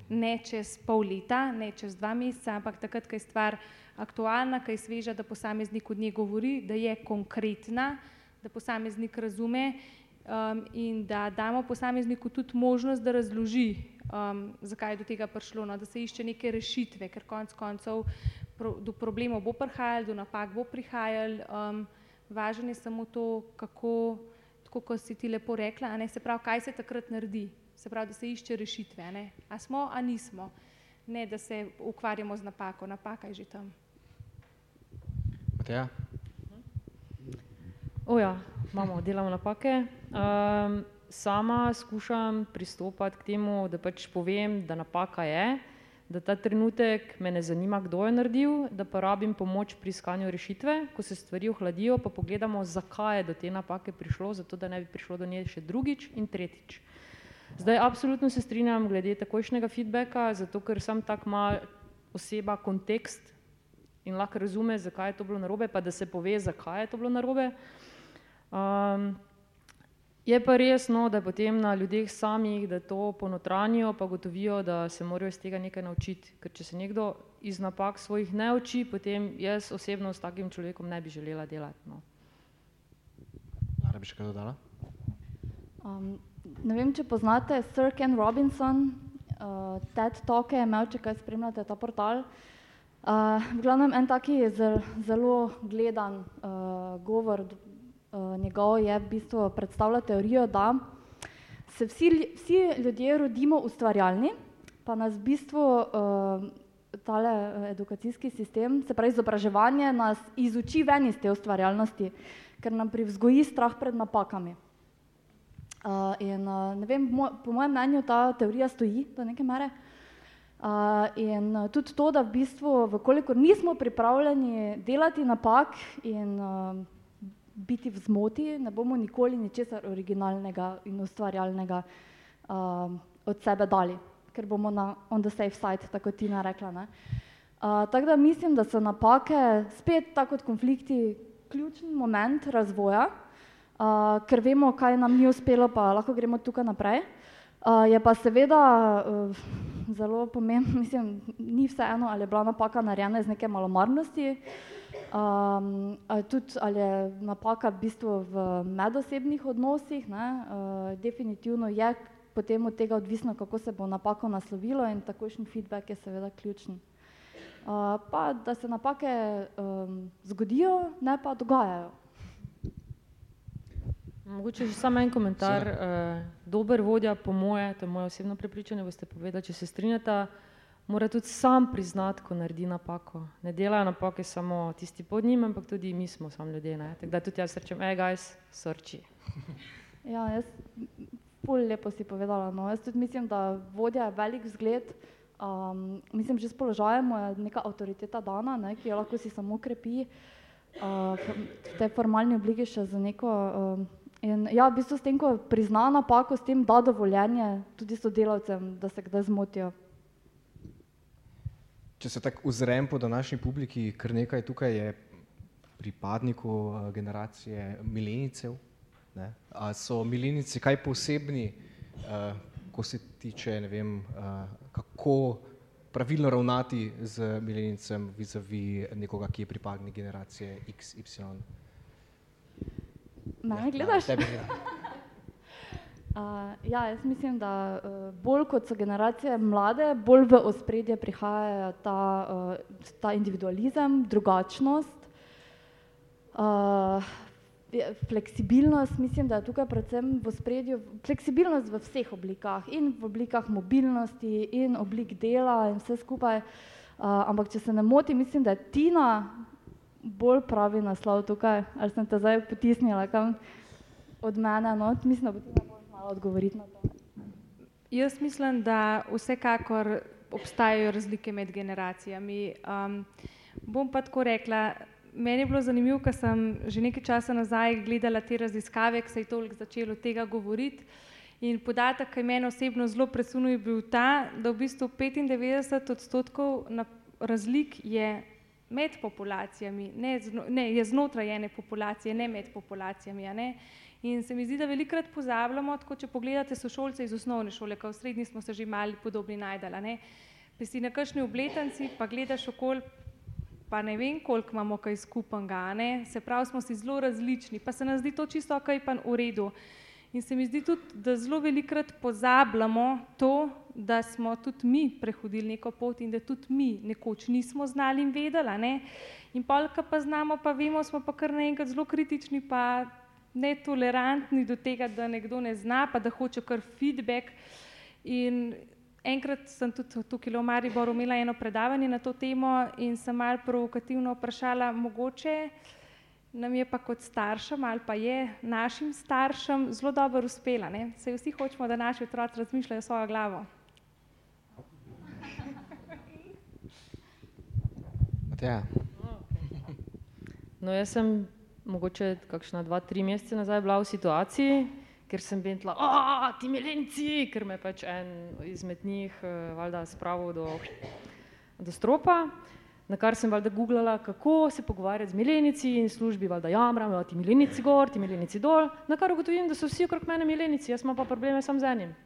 ne čez pol leta, ne čez dva meseca, ampak takrat, ko je stvar aktualna, ko je sveža, da posameznik od nje govori, da je konkretna, da posameznik razume um, in da damo posamezniku tudi možnost, da razloži, um, zakaj je do tega prišlo, no, da se išče neke rešitve, ker konec koncev pro, do problemov bo prihajalo, do napak bo prihajalo. Um, važno je samo to, kako, tako kot si ti lepo rekla, ne, se pravi, kaj se takrat naredi, se pravi, da se išče rešitve, ne, a smo, a nismo, ne da se ukvarjamo z napako, napaka je že tam. Mateja? O ja, imamo, delamo napake. Um, sama skušam pristopati k temu, da pač povem, da napaka je, da ta trenutek me ne zanima, kdo je naredil, da pa rabim pomoč pri iskanju rešitve, ko se stvari ohladijo, pa pogledamo, zakaj je do te napake prišlo, zato da ne bi prišlo do nje še drugič in tretjič. Zdaj, absolutno se strinjam glede takojšnjega feedbacka, zato ker sem tak ima oseba kontekst in lahko razume, zakaj je to bilo narobe, pa da se pove, zakaj je to bilo narobe. Um, Je pa res, no, da je potem na ljudeh samih, da to ponotranijo, pa gotovijo, da se morajo iz tega nekaj naučiti. Ker če se nekdo iz napak svojih ne uči, potem jaz osebno s takim človekom ne bi želela delati. No. Lara bi še kaj dodala? Um, ne vem, če poznate Sir Ken Robinson, uh, TED Talk je imel, če kaj spremljate ta portal. Uh, v glavnem en taki zelo, zelo gledan uh, govor, njegov je v bistvu predstavlja teorijo, da se vsi, vsi ljudje rodimo ustvarjalni, pa nas v bistvu uh, tale edukacijski sistem, se pravi izobraževanje, nas izuči ven iz te ustvarjalnosti, ker nam privzgoji strah pred napakami. Uh, in uh, ne vem, mo, po mojem mnenju ta teorija stoji do neke mere. Uh, in tudi to, da v bistvu, vkolikor nismo pripravljeni delati napak in uh, biti v zmoti, ne bomo nikoli ničesar originalnega in ustvarjalnega uh, od sebe dali, ker bomo na on the safe side, tako Tina rekla. Ne? Uh, tako da mislim, da so napake spet tako kot konflikti ključni moment razvoja, uh, ker vemo, kaj nam ni uspelo, pa lahko gremo tukaj naprej. Uh, je pa seveda uh, zelo pomembno, mislim, ni vseeno, ali je bila napaka narejena iz neke malomarnosti, uh, Um, ali tudi ali je napaka v bistvu v medosebnih odnosih, ne, uh, definitivno je potem od tega odvisno, kako se bo napako naslovilo in takošen feedback je seveda ključen. Uh, pa da se napake um, zgodijo, ne pa dogajajo. Mogoče že samo en komentar. Uh, dober vodja, po moje, to je moje osebno prepričanje, boste povedali, če se strinjate, mora tudi sam priznati, ko naredi napako. Ne delajo napake samo tisti pod njim, ampak tudi mi smo samo ljudje. Tako da tudi jaz rečem, hej, guys, sorči. Ja, jaz pol lepo si povedala. No. Jaz tudi mislim, da vodja je velik vzgled. Um, mislim, že s položajem je neka avtoriteta dana, ne, ki jo lahko si samo krepi uh, v tej formalni obliki še za neko. Um, in ja, v bistvu s tem, ko prizna napako, s tem da dovoljenje tudi sodelavcem, da se kdaj zmotijo. Če se tako ozrem po današnji publiki, kar nekaj tukaj je pripadnikov uh, generacije milenicev. Ne? A so milenici kaj posebni, uh, ko se tiče, ne vem, uh, kako pravilno ravnati z milenicem vizavi nekoga, ki je pripadnik generacije XY? Mene ja, gledaš? Tebe gledam. Uh, ja, jaz mislim, da uh, bolj kot so generacije mlade, bolj v ospredje prihaja ta, uh, ta individualizem, drugačnost, uh, fleksibilnost. Mislim, da je tukaj predvsem v ospredju fleksibilnost v vseh oblikah, in v oblikah mobilnosti, in oblik dela, in vse skupaj. Uh, ampak, če se ne motim, mislim, da je Tina bolj pravi naslov tukaj, ali sem te zdaj potisnila kam od mene. No? Mislim, da bo Tina bolj odgovoriti na to? jaz mislim, da vsekakor obstajajo razlike med generacijami. Um, bom pa tako rekla, meni je bilo zanimivo, ker sem že nekaj časa nazaj gledala te raziskave, ki se je toliko začelo tega govoriti. In podatek, ki je meni osebno zelo presunil, je bil ta, da v bistvu 95 odstotkov razlik je med populacijami, ne, ne je znotraj ene populacije, ne med populacijami. Ne? In se mi zdi, da velikrat pozabljamo, tako če pogledate sošolce iz osnovne šole, kot v srednji smo se že mali podobni najdala. Pa si na kakšni obletnici, pa gledaš okoli, pa ne vem, koliko imamo kaj skupnega, se pravi, smo si zelo različni, pa se nam zdi to čisto ok, pa v redu. In se mi zdi tudi, da zelo velikrat pozabljamo to, da smo tudi mi prehodili neko pot in da tudi mi nekoč nismo znali in vedeli. Ne? In polka pa znamo, pa vemo, smo pa kar naenkrat zelo kritični, pa netolerantni do tega, da nekdo ne zna, pa da hoče kar feedback. In enkrat sem tudi tukaj v Mariboru imela eno predavanje na to temo in sem malo provokativno vprašala, mogoče nam je pa kot staršem ali pa je našim staršem zelo dobro uspela. Ne? Sej vsi hočemo, da naši otroci razmišljajo svojo glavo. Ja. No, jaz sem mogoče kakšna dva, tri mesece nazaj bila v situaciji, ker sem bentla, a ti milenci, ker me pač en izmed njih uh, valjda spravil do, do stropa, na kar sem valjda googlala, kako se pogovarjati z milenici in službi valjda jamram, ti milenici gor, ti milenici dol, na kar ugotovim, da so vsi okrog mene milenici, jaz imam pa probleme sam z enim.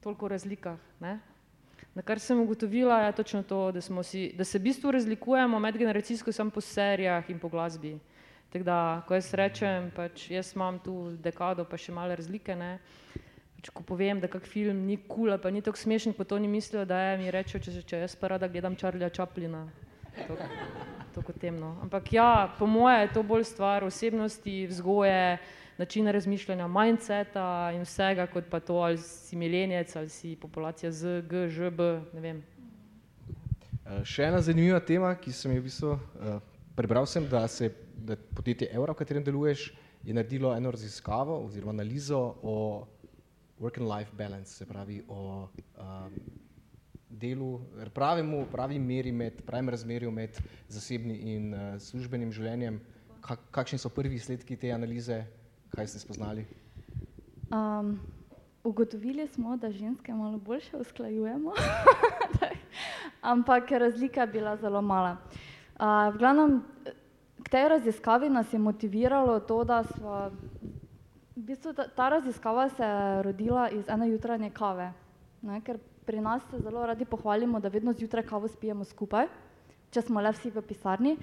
Toliko v razlikah, ne? Na kar sem ugotovila je točno to, da, si, da se v bistvu razlikujemo medgeneracijsko samo po serijah in po glasbi. Tako da, ko jaz rečem, pač jaz imam tu dekado, pa še male razlike, ne. Pač, ko povem, da kak film ni kul, cool, pa ni tako smešen, pa to ni mislijo, da je, mi rečejo, če, če jaz pa rada gledam Charlieja Chaplina. To, kot temno. Ampak ja, po moje je to bolj stvar osebnosti, vzgoje, načina razmišljanja, mindseta in vsega, kot pa to, ali si milenjec, ali si populacija Z, G, Ž, B, ne vem. Še ena zanimiva tema, ki sem jo v bistvu uh, prebral, sem, da se da podjetje Eura, v katerem deluješ, je naredilo eno raziskavo oziroma analizo o work and life balance, se pravi o um, delu, pravemu, pravi meri med, pravim razmerju med zasebnim in uh, službenim življenjem. Kak, kakšni so prvi izsledki te analize, kaj ste spoznali? Um, ugotovili smo, da ženske malo boljše usklajujemo, ampak razlika je bila zelo mala. Uh, v glavnem, k tej raziskavi nas je motiviralo to, da smo, v bistvu ta, ta raziskava se je rodila iz ene jutranje kave, ne, ker pri nas se zelo radi pohvalimo, da vedno zjutraj kavo spijemo skupaj, če smo le vsi v pisarni.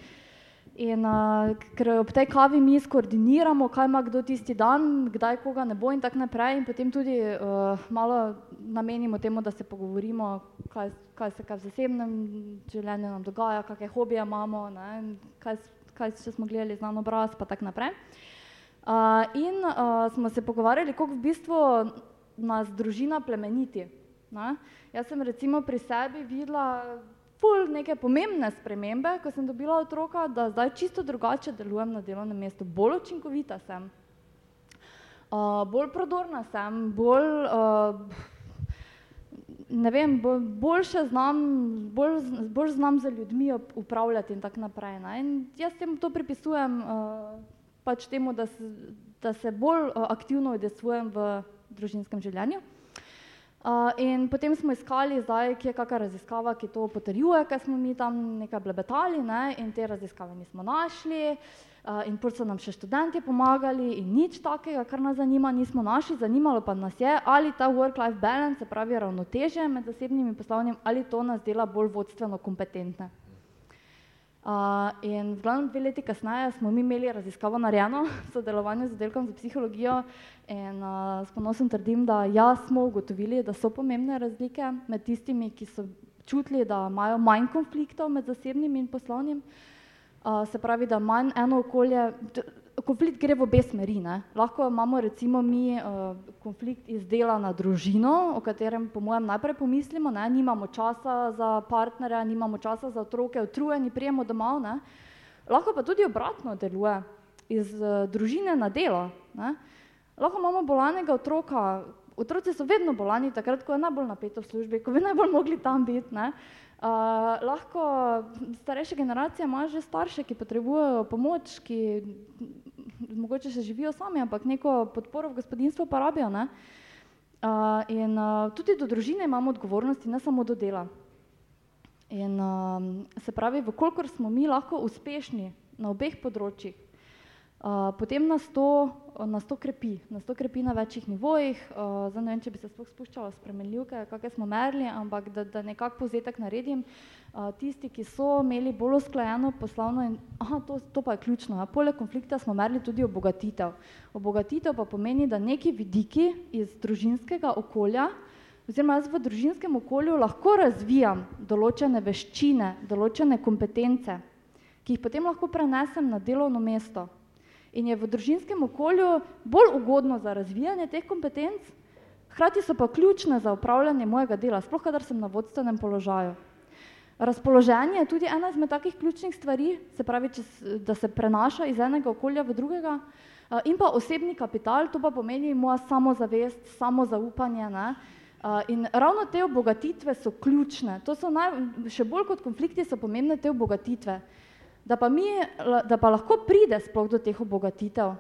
In uh, ker ob tej kavi mi skoordiniramo, kaj ima kdo tisti dan, kdaj koga ne bo in tako naprej, in potem tudi uh, malo namenimo temu, da se pogovorimo, kaj, kaj se kaj v zasebnem življenju nam dogaja, kakšne hobije imamo, ne, kaj kaj če smo gledali znan obraz, pa tako naprej. Uh, in uh, smo se pogovarjali, kako v bistvu nas družina plemeniti. Ne? Jaz sem recimo pri sebi videla ful neke pomembne spremembe, ko sem dobila otroka, da zdaj čisto drugače delujem na delovnem mestu, bolj učinkovita sem, uh, bolj prodorna sem, bolj uh, ne vem, boljše znam, bolj, bolj znam za ljudmi upravljati in tako naprej. Ne? In jaz tem to pripisujem uh, pač temu, da se, da se bolj uh, aktivno udesvujem v družinskem življenju. Uh, in potem smo iskali zdaj, kje je kakšna raziskava, ki to potrjuje, ker smo mi tam nekaj blebetali ne? in te raziskave nismo našli. Uh, in potem so nam še študenti pomagali in nič takega, kar nas zanima, nismo našli, zanimalo pa nas je, ali ta work-life balance, se pravi ravnoteže med zasebnim in poslovnim, ali to nas dela bolj vodstveno kompetentne. Uh, in v glavnem dve leti kasneje smo mi imeli raziskavo narejeno v sodelovanju z oddelkom za psihologijo in uh, s ponosom trdim, da ja, smo ugotovili, da so pomembne razlike med tistimi, ki so čutili, da imajo manj konfliktov med zasebnim in poslovnim, uh, se pravi, da manj eno okolje, konflikt gre v obe smeri. Ne? Lahko imamo recimo mi uh, konflikt iz dela na družino, o katerem po mojem najprej pomislimo, ne? nimamo časa za partnerja, nimamo časa za otroke, utrujeni prijemo domov, ne? lahko pa tudi obratno deluje iz uh, družine na delo. Ne? Lahko imamo bolanega otroka, otroci so vedno bolani, takrat, ko je najbolj napeto v službi, ko bi najbolj mogli tam biti. Ne? Uh, lahko starejša generacija ima že starše, ki potrebujejo pomoč, ki mogoče še živijo sami, ampak neko podporo v gospodinstvu pa rabijo. Uh, in uh, tudi do družine imamo odgovornosti, ne samo do dela. In uh, se pravi, vkolikor smo mi lahko uspešni na obeh področjih, uh, potem nas to, nas to krepi, nas to krepi na večjih nivojih. Uh, zdaj ne vem, če bi se sploh spuščala spremenljivke, kakšne smo merili, ampak da, da nekako povzetek naredim. Uh, tisti, ki so imeli bolj usklajeno poslovno, in aha, to, to pa je ključno. Ja. Poleg konflikta smo merili tudi obogatitev. Obogatitev pa pomeni, da neki vidiki iz družinskega okolja, oziroma jaz v družinskem okolju lahko razvijam določene veščine, določene kompetence, ki jih potem lahko prenesem na delovno mesto. In je v družinskem okolju bolj ugodno za razvijanje teh kompetenc, hkrati so pa ključne za upravljanje mojega dela, sploh kadar sem na vodstvenem položaju. Razpoloženje je tudi ena izmed takih ključnih stvari, se pravi, če, da se prenaša iz enega okolja v drugega, in pa osebni kapital, to pa pomeni moja samozavest, samozaupanje. Ne? In ravno te obogatitve so ključne, to so naj, še bolj kot konflikti so pomembne te obogatitve. Da pa, mi, da pa lahko pride sploh do teh obogatitev,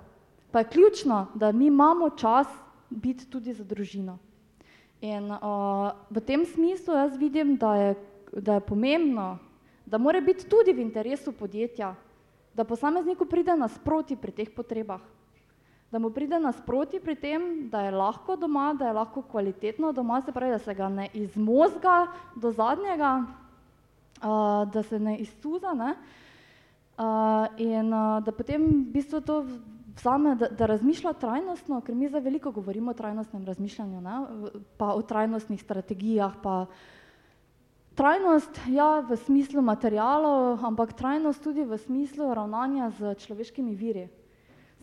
pa je ključno, da mi imamo čas biti tudi za družino. In uh, v tem smislu jaz vidim, da je, da je pomembno, da mora biti tudi v interesu podjetja, da posamezniku pride nasproti pri teh potrebah da mu pride nasproti pri tem, da je lahko doma, da je lahko kvalitetno doma, se pravi, da se ga ne izmozga do zadnjega, uh, da se ne iztuza ne? Uh, in uh, da potem v bistvu to vzame, da, da razmišlja trajnostno, ker mi zdaj veliko govorimo o trajnostnem razmišljanju, ne? pa o trajnostnih strategijah, pa trajnost ja, v smislu materijalov, ampak trajnost tudi v smislu ravnanja z človeškimi viri.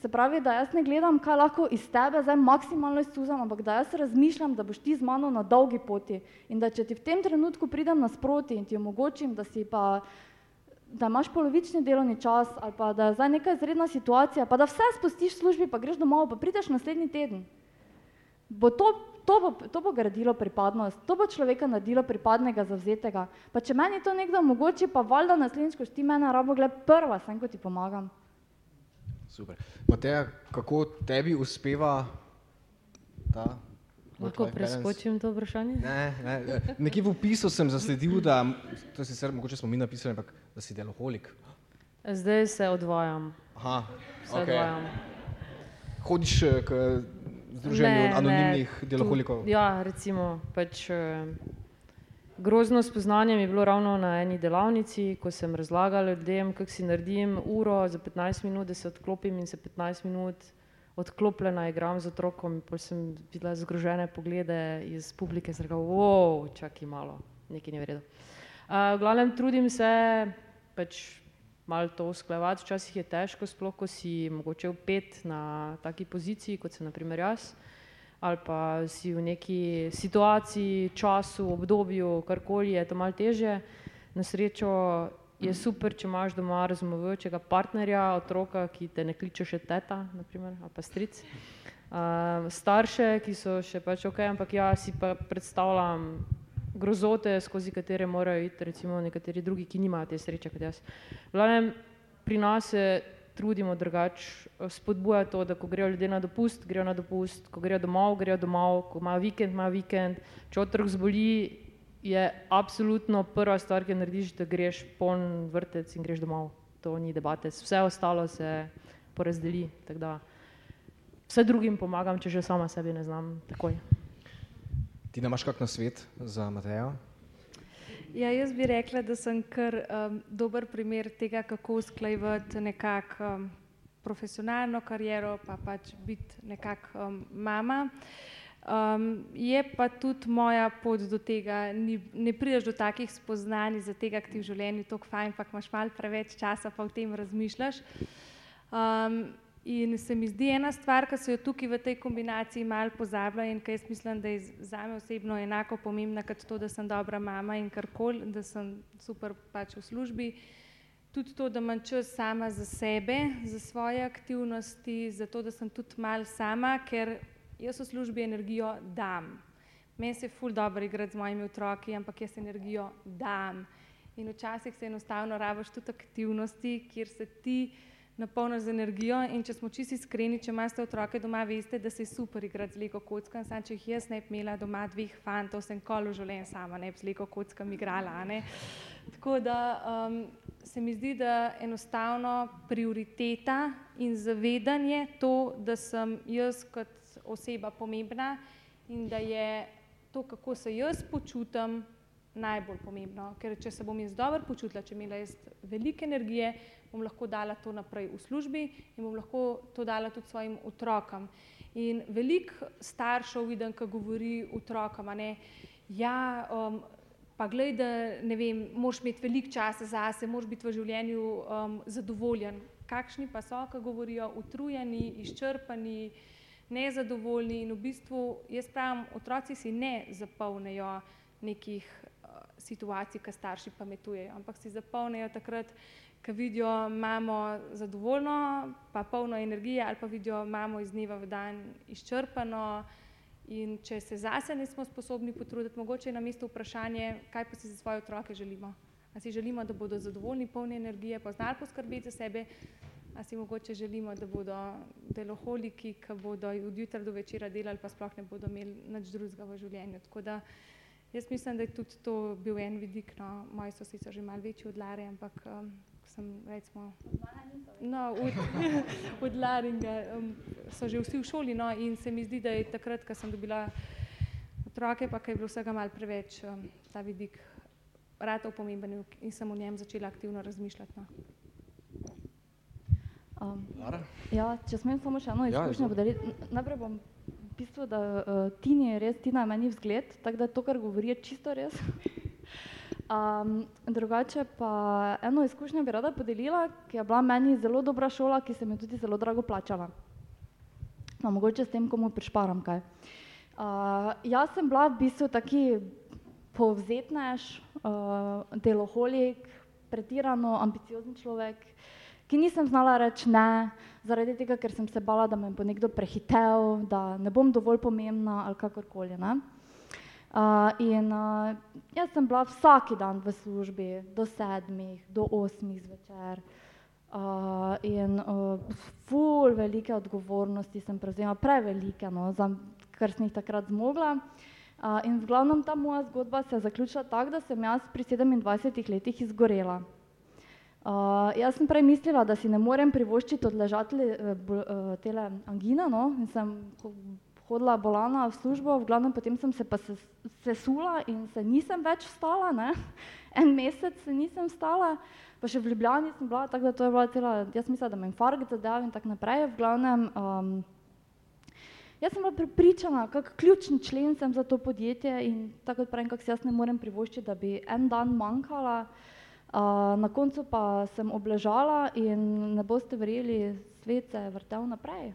Se pravi, da jaz ne gledam, kaj lahko iz tebe zdaj maksimalno iztuzam, ampak da jaz razmišljam, da boš ti z mano na dolgi poti in da če ti v tem trenutku pridem nasproti in ti omogočim, da si pa da imaš polovični delovni čas ali pa da je zdaj neka izredna situacija, pa da vse spustiš v službi, pa greš domov, pa prideš naslednji teden. Bo to, to, bo, to bo gradilo pripadnost, to bo človeka naredilo pripadnega, zavzetega. Pa če meni to nekdo omogoči, pa valjda naslednjič, ko ti mene rabo, gled prva sem, ko ti pomagam. Super. Mateja, kako tebi uspeva ta? Lahko preskočim to vprašanje? Ne, ne, nekje v opisu sem zasledil, da, to je sicer, mogoče smo mi napisali, ampak da si deloholik. Zdaj se odvajam. Aha, se okay. odvajam. Hodiš eh, k združenju ne, anonimnih ne, deloholikov? Tu, ja, recimo, pač eh, Grozno spoznanje mi je bilo ravno na eni delavnici, ko sem razlagala ljudem, kako si naredim uro za 15 minut, da se odklopim in se 15 minut odklopljena igram z otrokom. Pa sem videla zgrožene poglede iz publike, sem rekla, wow, čakaj malo, nekaj ni v redu. Uh, v glavnem trudim se pač malo to usklajevati, včasih je težko, sploh ko si mogoče upet na taki poziciji, kot sem naprimer jaz ali pa si v neki situaciji, času, obdobju, karkoli je to malo teže. Na srečo je super, če imaš doma razumevajočega partnerja, otroka, ki te ne kliče še teta, naprimer, ali pa stric. Uh, starše, ki so še pač ok, ampak ja si pa predstavljam grozote, skozi katere morajo iti recimo nekateri drugi, ki nimajo te sreče kot jaz. Glavnem, pri nas je trudimo drugače eh, spodbujati to, da ko grejo ljudje na dopust, grejo na dopust, ko grejo domov, grejo domov, ko imajo vikend, imajo vikend. Če otrok zboli, je absolutno prva stvar, ki narediš, da greš poln vrtec in greš domov. To ni debate, vse ostalo se porazdeli. Vse drugim pomagam, če že sama sebi ne znam takoj. Ti imaš kak na svet za Matejo? Ja, jaz bi rekla, da sem kar um, dober primer tega, kako usklajevati nekako um, profesionalno kariero, pa pač biti nekako um, mama. Um, je pa tudi moja pot do tega, ni, ne prideš do takih spoznanj, za tega, ki ti v življenju tako fajn, pa imaš malo preveč časa, pa o tem razmišljaš. Um, In se mi zdi ena stvar, ki se jo tukaj v tej kombinaciji malo pozablja in ki jaz mislim, da je za me osebno enako pomembna kot to, da sem dobra mama in karkoli, da sem super pač v službi. Tudi to, da imam čas sama za sebe, za svoje aktivnosti, za to, da sem tudi mal sama, ker jaz v službi energijo dam. Meni se je ful dobro igrati z mojimi otroki, ampak jaz energijo dam. In včasih se enostavno rabiš tudi aktivnosti, kjer se ti napolniš z energijo. In če smo čisto iskreni, če imate otroke doma, veste, da se je super igrati z lego kockami. Sam, če jih jaz ne bi imela doma dveh fantov, sem kolo življenje sama, ne bi z lego kockami igrala. Tako da um, se mi zdi, da enostavno prioriteta in zavedanje to, da sem jaz kot oseba pomembna in da je to, kako se jaz počutim, najbolj pomembno. Ker če se bom jaz dobro počutila, če imela jaz veliko energije, bom lahko dala to naprej v službi in bom lahko to dala tudi svojim otrokom. In veliko staršev vidim, ki govori otrokom, ne, ja, um, pa glej, da ne vem, moraš imeti veliko časa zase, moraš biti v življenju um, zadovoljen. Kakšni pa so, ki govorijo utrujeni, izčrpani, nezadovoljni in v bistvu, jaz pravim, otroci si ne zapolnijo nekih situacij, ki starši pametujejo, ampak si zapolnijo takrat, ko vidijo mamo zadovoljno, pa polno energije, ali pa vidijo mamo iz dneva v dan izčrpano. In če se zase nismo sposobni potruditi, mogoče je na mestu vprašanje, kaj pa si za svoje otroke želimo. A si želimo, da bodo zadovoljni, polni energije, pa znali poskrbeti za sebe, a si mogoče želimo, da bodo deloholiki, ki bodo od jutra do večera delali, pa sploh ne bodo imeli nič drugega v življenju. Tako da Jaz mislim, da je tudi to bil en vidik, no, moji so sicer že malo večji od Lare, ampak um, sem recimo, no, od, od Laringa um, so že vsi v šoli, no, in se mi zdi, da je takrat, ko sem dobila otroke, pa je bilo vsega malo preveč, um, ta vidik ratov pomemben in sem o njem začela aktivno razmišljati. No. Um, ja, če smem samo še eno ja, izkušnjo ja, podeliti, najprej bom bistvu, da uh, Tini je res, Tina je meni vzgled, tako da to, kar govori, je čisto res. Um, drugače pa eno izkušnjo bi rada podelila, ki je bila meni zelo dobra šola, ki se mi tudi zelo drago plačala. No, mogoče s tem, komu prišparam kaj. Uh, jaz sem bila v bistvu taki povzetnež, uh, deloholik, pretirano ambiciozen človek, ki nisem znala reči ne, zaradi tega, ker sem se bala, da me bo nekdo prehitel, da ne bom dovolj pomembna ali kakorkoli. Ne. Uh, in uh, jaz sem bila vsak dan v službi do sedmih, do osmih zvečer. Uh, in uh, ful velike odgovornosti sem prevzela, prevelike, no, za, kar sem jih takrat zmogla. Uh, in v glavnem ta moja zgodba se je zaključila tako, da sem jaz pri 27 letih izgorela. Uh, jaz sem prej mislila, da si ne morem privoščiti odležati uh, tele angina, no, in sem hodila bolana v službo, v glavnem potem sem se pa sesula in se nisem več vstala, ne. en mesec se nisem vstala, pa še v Ljubljani sem bila, tako da to je bila cela, jaz mislila, da me infarkt zadev in tako naprej, v glavnem, um, jaz sem bila pripričana, kak ključni člen sem za to podjetje in tako pravim, kak si jaz ne morem privoščiti, da bi en dan manjkala, na koncu pa sem obležala in ne boste verjeli, svet se je vrtel naprej.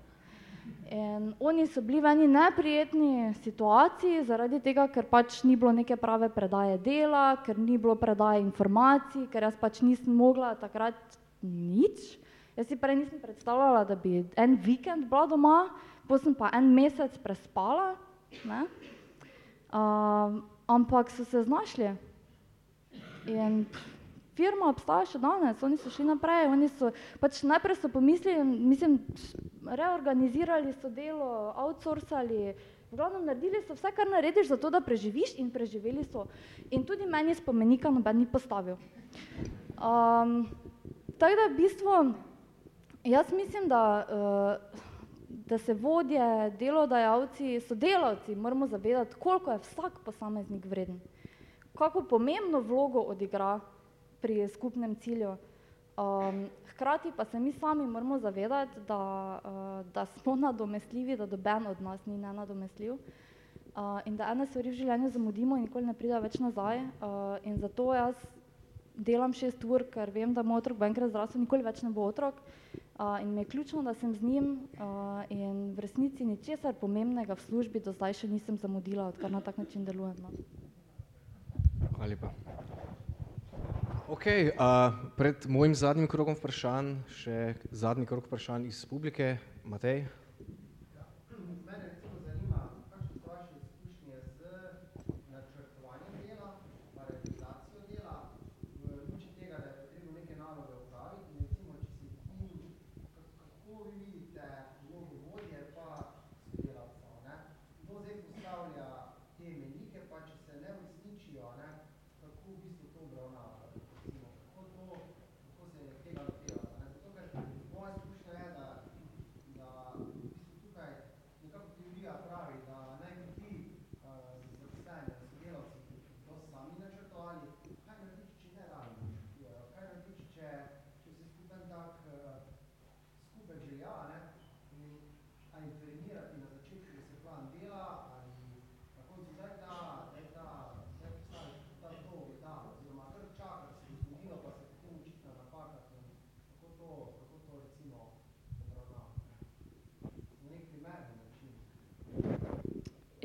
In oni so bili v eni neprijetni situaciji, zaradi tega, ker pač ni bilo neke prave predaje dela, ker ni bilo predaje informacij, ker jaz pač nisem mogla takrat nič. Jaz si prej nisem predstavljala, da bi en vikend bila doma, potem pa en mesec prespala. Uh, ampak so se znašli. In firma obstaja še danes, oni so šli naprej, oni so pač najprej so pomislili, mislim, reorganizirali so delo, outsourcali, v glavnem naredili so vse, kar narediš za to, da preživiš in preživeli so. In tudi meni spomenika noben ni postavil. Um, tako da v bistvu, jaz mislim, da, uh, da se vodje, delodajalci, sodelavci moramo zavedati, koliko je vsak posameznik vreden, kako pomembno vlogo odigra pri skupnem cilju. Um, hkrati pa se mi sami moramo zavedati, da, uh, da smo nadomestljivi, da doben od nas ni nenadomestljiv uh, in da ene stvari v življenju zamudimo in nikoli ne pride več nazaj. Uh, in zato jaz delam šest ur, ker vem, da moj otrok bo enkrat zrasel, nikoli več ne bo otrok. Uh, in mi je ključno, da sem z njim uh, in v resnici ničesar pomembnega v službi do zdaj še nisem zamudila, odkar na tak način delujem. No. Hvala lepa. Okay, uh, pred mojim zadnjim krogom vprašanj, še zadnji krog vprašanj iz publike, Matej.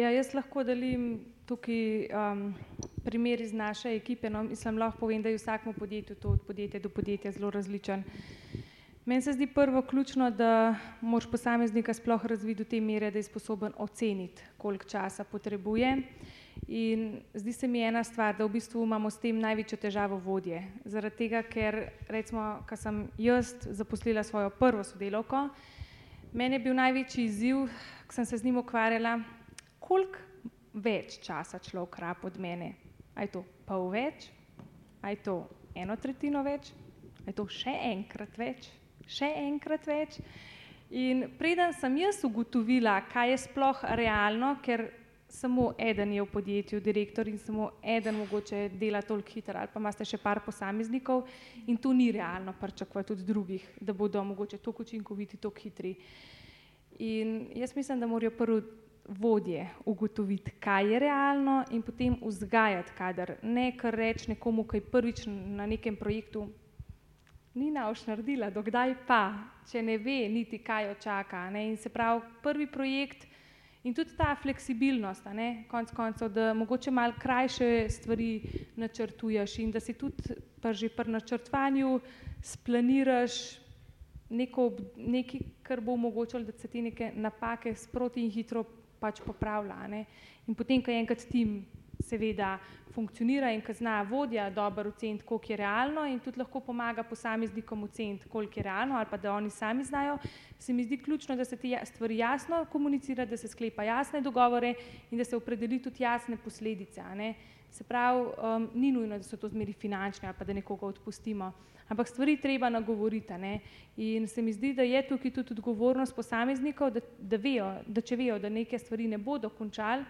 Ja, jaz lahko delim tukaj um, primer iz naše ekipe. No, mislim, lahko povem, da je vsakmo podjetju to od podjetja do podjetja zelo različen. Meni se zdi prvo ključno, da moraš posameznika sploh razviti do te mere, da je sposoben oceniti, koliko časa potrebuje. In zdi se mi ena stvar, da v bistvu imamo s tem največjo težavo vodje. Zaradi tega, ker recimo, ko sem jaz zaposlila svojo prvo sodelovko, meni je bil največji izziv, ko sem se z njim ukvarjala, koliko več časa človek rab od mene. A je to pol več, a je to eno tretjino več, a je to še enkrat več, še enkrat več. In preden sem jaz ugotovila, kaj je sploh realno, ker samo eden je v podjetju direktor in samo eden mogoče dela toliko hitro ali pa imate še par posameznikov in to ni realno pričakovati od drugih, da bodo mogoče toliko učinkoviti, toliko hitri. In jaz mislim, da morajo prvo vodje ugotoviti, kaj je realno in potem vzgajati kader. Ne kar reči nekomu, ki je prvič na nekem projektu, ni nauš naredila, dokdaj pa, če ne ve niti, kaj jo čaka. Ne? In se pravi, prvi projekt in tudi ta fleksibilnost, konc koncev, da mogoče malo krajše stvari načrtuješ in da si tudi pa že pri načrtovanju splaniraš neko, nekaj, kar bo omogočalo, da se ti neke napake sproti in hitro pač popravlja. Ne? In potem, ko je enkrat tim seveda funkcionira in ko zna vodja dobro oceniti, koliko je realno in tudi lahko pomaga posameznikom oceniti, koliko je realno ali pa da oni sami znajo, se mi zdi ključno, da se te ja-, stvari jasno komunicira, da se sklepa jasne dogovore in da se opredeli tudi jasne posledice. Se pravi, um, ni nujno, da so to zmeri finančne ali pa da nekoga odpustimo, ampak stvari treba nagovoriti. Ne? In se mi zdi, da je tukaj tudi odgovornost posameznikov, da, da vejo, da če vejo, da neke stvari ne bodo končali,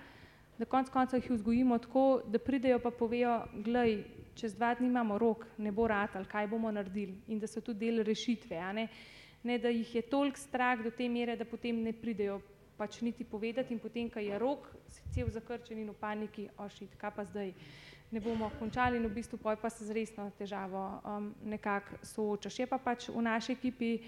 da konc koncev jih vzgojimo tako, da pridejo pa povejo, glej, čez dva dni imamo rok, ne bo ratal, kaj bomo naredili in da so tudi del rešitve. Ne? ne, da jih je toliko strah do te mere, da potem ne pridejo pač niti povedati in potem, ko je rok, si cel zakrčen in v paniki, ošit, kaj pa zdaj? Ne bomo končali. In v bistvu pa se z resno težavo um, nekako soočaš. Je pa pač v naši ekipi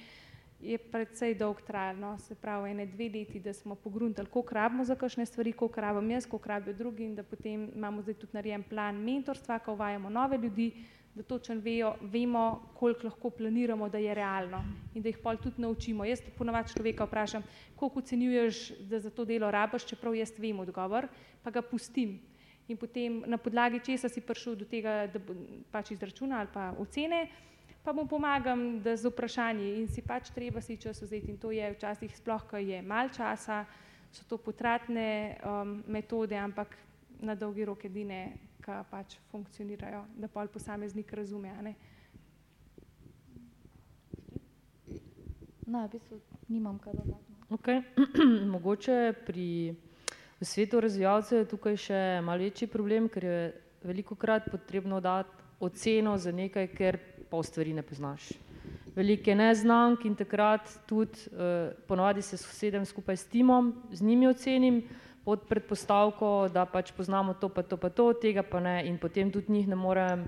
je predvsej dolg trajalo, se pravi ene dve leti, da smo pogruntali, koliko rabimo za kakšne stvari, koliko rabim jaz, koliko rabijo drugi in da potem imamo zdaj tudi narejen plan mentorstva, ko uvajamo nove ljudi, da točno vejo, vemo, koliko lahko planiramo, da je realno in da jih pol tudi naučimo. Jaz ponovadi človeka vprašam, koliko ocenjuješ, da za to delo rabiš, čeprav jaz vem odgovor, pa ga pustim in potem na podlagi česa si prišel do tega, da pač izračuna ali pa ocene, pa mu pomagam, da z vprašanji in si pač treba si čas vzeti in to je včasih sploh, ko je mal časa, so to potratne um, metode, ampak na dolgi rok edine, ki pač funkcionirajo, da pol posameznik razume. Ne? No, v bistvu nimam kaj dodati. Okay. Mogoče pri V svetu razvijalcev je tukaj še malo večji problem, ker je veliko krat potrebno dati oceno za nekaj, ker pa stvari ne poznaš. Veliko je neznank in takrat tudi eh, ponovadi se sedem skupaj s timom, z njimi ocenim pod predpostavko, da pač poznamo to pa to pa to, tega pa ne in potem tudi njih ne morem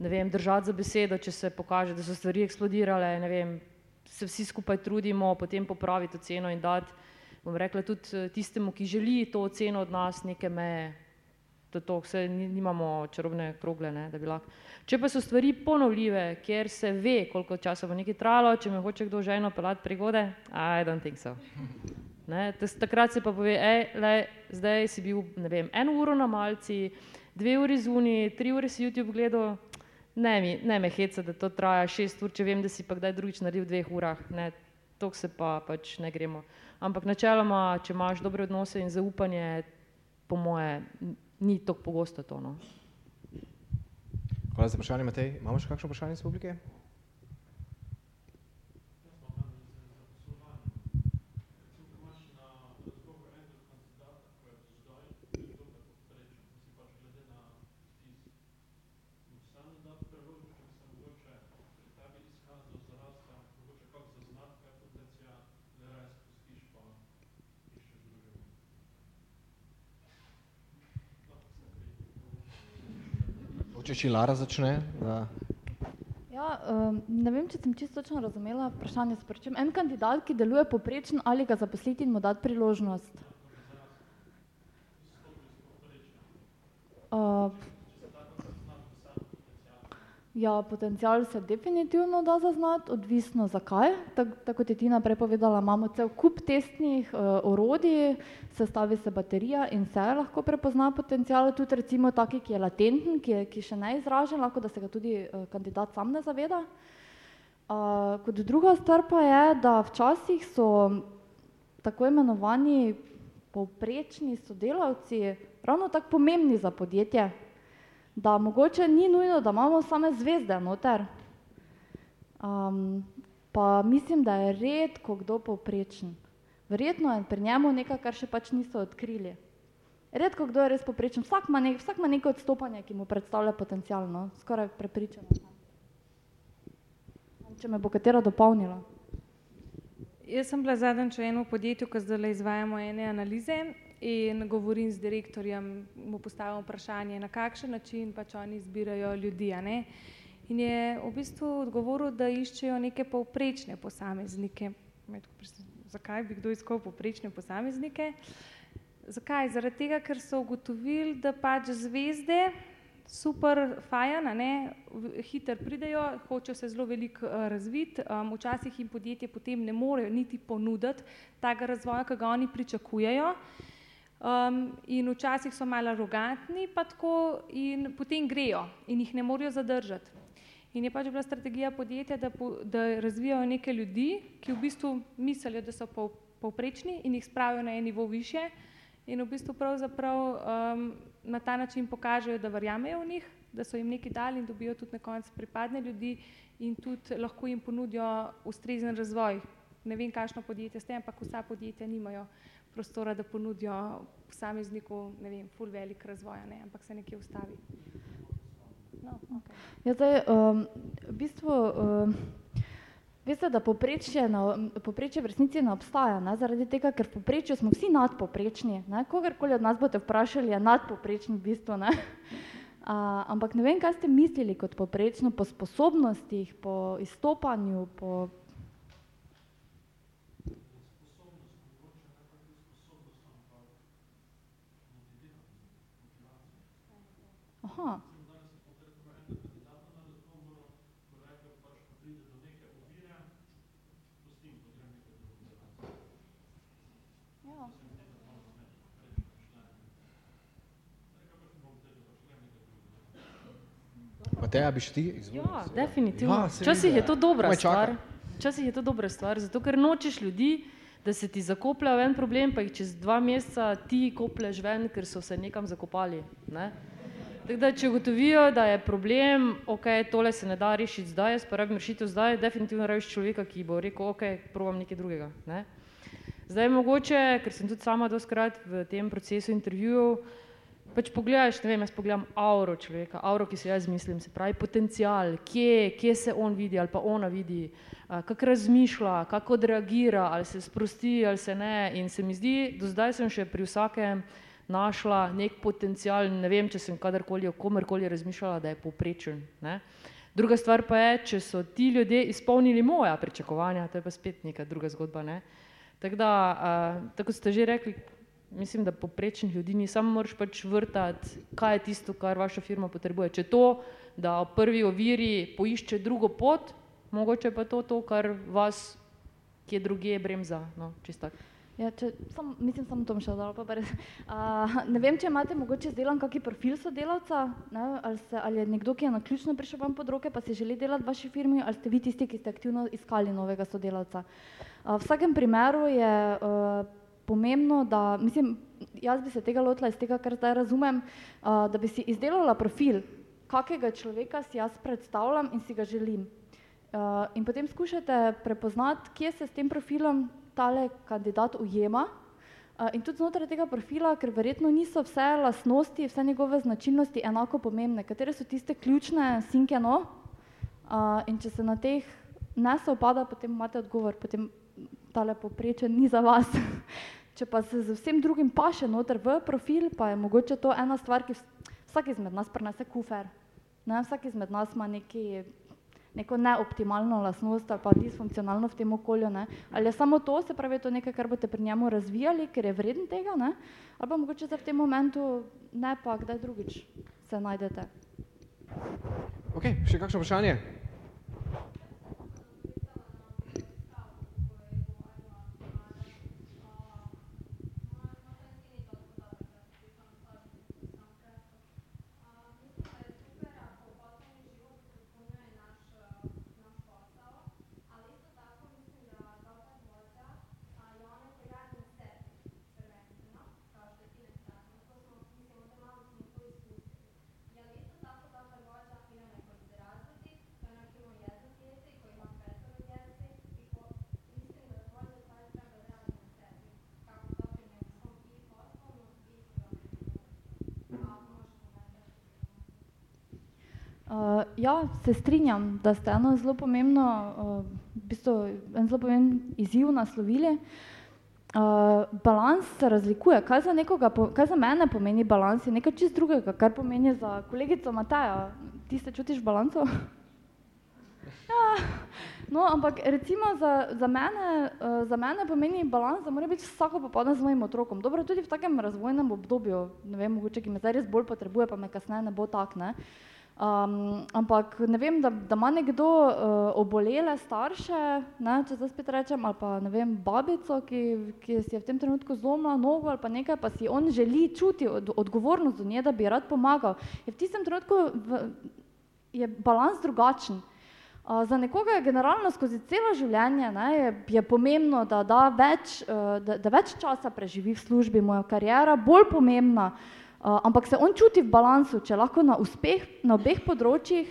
ne vem, držati za besedo, če se pokaže, da so stvari eksplodirale, ne vem, se vsi skupaj trudimo potem popraviti oceno in dati bom rekla, tudi eh, tistemu, ki želi to oceno od nas, neke meje, da to vse nimamo čarobne krogle, ne, da bi lahko. Če pa so stvari ponovljive, kjer se ve, koliko časa bo nekaj trajalo, če me hoče kdo ženo pelati prigode, I don't think so. Ne, takrat se pa pove, ej, le, zdaj si bil, vem, eno uro na malci, dve uri zuni, tri ure si YouTube gledal, ne, mi, ne me heca, da to traja šest ur, če vem, da si pa kdaj drugič naredil v dveh urah, ne, tok se pa pač ne gremo. Ampak načeloma, če imaš dobre odnose in zaupanje, po moje, ni tako pogosto to. No. Hvala za vprašanje, Matej. Imamo še kakšno vprašanje iz publike? Če še Lara začne. Da. Ja, um, ne vem, če sem čisto točno razumela vprašanje. Sprečem. En kandidat, ki deluje poprečno, ali ga zaposliti in mu dati priložnost? Uh, Ja, potencial se definitivno da zaznati, odvisno zakaj. Tako tak kot je Tina prepovedala, imamo cel kup testnih uh, orodij, sestavi se baterija in se lahko prepozna potencial, tudi recimo taki, ki je latenten, ki, je, ki še ne izražen, lahko da se ga tudi uh, kandidat sam ne zaveda. Uh, kot druga stvar pa je, da včasih so tako imenovani povprečni sodelavci ravno tako pomembni za podjetje, da mogoče ni nujno, da imamo same zvezde noter. Um, pa mislim, da je redko kdo povprečen. Verjetno je pri njemu nekaj, kar še pač niso odkrili. Redko kdo je res povprečen, vsak ima, nek, vsak ima neko odstopanje, ki mu predstavlja potencialno, skoraj prepričano. Če me bo katera dopolnila. Jaz sem bila zadnjič v enem podjetju, ko zdaj izvajamo ene analize in govorim z direktorjem, mu postavim vprašanje, na kakšen način pač oni izbirajo ljudi. In je v bistvu odgovoril, da iščejo neke povprečne posameznike. Zakaj bi kdo iskal povprečne posameznike? Zakaj? Zaradi tega, ker so ugotovili, da pač zvezde super fajan, hiter pridejo, hočejo se zelo veliko uh, razviti, um, včasih jim podjetje potem ne morejo niti ponuditi tega razvoja, ki ga oni pričakujejo. Um, in včasih so malo arogantni, pa tako, in potem grejo in jih ne morejo zadržati. In je pač bila strategija podjetja, da, po, da razvijajo neke ljudi, ki v bistvu mislijo, da so pol, povprečni in jih spravijo na en nivo više in v bistvu pravzaprav um, na ta način pokažejo, da verjamejo v njih, da so jim nekaj dali in dobijo tudi na koncu pripadne ljudi in tudi lahko jim ponudijo ustrezen razvoj. Ne vem, kakšno podjetje ste, ampak vsa podjetja nimajo prostora, da ponudijo posamezniku, ne vem, full velik razvoj, ne, ampak se nekje ustavi. No, okay. ja, zdaj, um, v bistvu, um, veste, da poprečje, na, poprečje v resnici ne obstaja, ne, zaradi tega, ker v poprečju smo vsi nadpoprečni, ne, kogarkoli od nas boste vprašali, je nadpoprečni v bistvu, ne. Uh, ampak ne vem, kaj ste mislili kot poprečno po sposobnostih, po izstopanju, po Aha. Mateja, bi ti izvolil? Ja, definitivno. Ja, Včasih je to dobra stvar. Včasih je to dobra stvar, zato ker nočeš ljudi, da se ti zakopljajo v en problem, pa jih čez dva meseca ti kopleš ven, ker so se nekam zakopali. Ne? Da, če ugotovijo, da je problem, ok, tole se ne da rešiti zdaj, jaz pa rabim rešitev zdaj, definitivno rabiš človeka, ki bo rekel, ok, probam nekaj drugega. Ne? Zdaj mogoče, ker sem tudi sama doskrat v tem procesu intervjujev, pač pogledaš, ne vem, jaz pogledam auro človeka, auro, ki si jaz mislim, se pravi potencial, kje, kje se on vidi ali pa ona vidi, kako razmišlja, kako odreagira, ali se sprosti ali se ne in se mi zdi, do zdaj sem še pri vsakem našla nek potencial, ne vem, če sem kadarkoli o komerkoli razmišljala, da je poprečen. Ne. Druga stvar pa je, če so ti ljudje izpolnili moja pričakovanja, to je pa spet neka druga zgodba. Ne. Tako da, uh, tako ste že rekli, mislim, da poprečnih ljudi ni, samo moraš pač vrtati, kaj je tisto, kar vaša firma potrebuje. Če to, da v prvi oviri poišče drugo pot, mogoče pa to, to kar vas, ki je druge bremza, no, čisto tako. Ja, če, sam, mislim, samo to še dal, pa res. Uh, ne vem, če imate mogoče zdelan kakšen profil sodelavca, ne, ali, se, ali je nekdo, ki je naključno prišel vam pod roke, pa si želi delati v vaši firmi, ali ste vi tisti, ki ste aktivno iskali novega sodelavca. Uh, v vsakem primeru je uh, pomembno, da, mislim, jaz bi se tega lotila iz tega, kar zdaj razumem, uh, da bi si izdelala profil, kakega človeka si jaz predstavljam in si ga želim. Uh, in potem skušate prepoznati, kje se s tem profilom tale kandidat ujema. In tudi znotraj tega profila, ker verjetno niso vse lastnosti, vse njegove značilnosti enako pomembne, katere so tiste ključne sinke no, in če se na teh ne se opada, potem imate odgovor, potem tale poprečen ni za vas. Če pa se z vsem drugim paše noter v profil, pa je mogoče to ena stvar, ki vsak izmed nas prenese kufer. Ne, vsak izmed nas ima neki neko neoptimalno lasnost ali pa disfunkcionalno v tem okolju. Ne? Ali je samo to, se pravi, to nekaj, kar boste pri njemu razvijali, ker je vreden tega, ne? ali pa mogoče za v tem momentu ne pa kdaj drugič. se najdete. Ok, še kakšno vprašanje? Uh, ja, se strinjam, da ste eno zelo pomembno, uh, v bistvu en zelo pomemben izziv naslovili. Uh, balans se razlikuje. Kaj za, nekoga, kaj za mene pomeni balans, je nekaj čist drugega, kar pomeni za kolegico Mateja. Ti se čutiš balanco? ja. No, ampak recimo za, za, mene, uh, za mene pomeni balans, da mora biti vsako popoldne z mojim otrokom. Dobro, tudi v takem razvojnem obdobju, ne vem, mogoče, ki me zdaj res bolj potrebuje, pa me kasneje ne bo tak, ne. Uh, Um, ampak ne vem, da, da ima nekdo uh, obolele starše, ne, če zdaj spet rečem, ali pa ne vem, babico, ki, ki si je v tem trenutku zlomila nogo ali pa nekaj, pa si on želi čuti od, odgovornost do nje, da bi rad pomagal. Je v tistem trenutku v, je balans drugačen. Uh, za nekoga je generalno skozi celo življenje ne, je, je pomembno, da, da, več, uh, da, da več časa preživi v službi, moja karijera bolj pomembna. Uh, ampak se on čuti v balansu, če lahko na, uspeh, na obeh področjih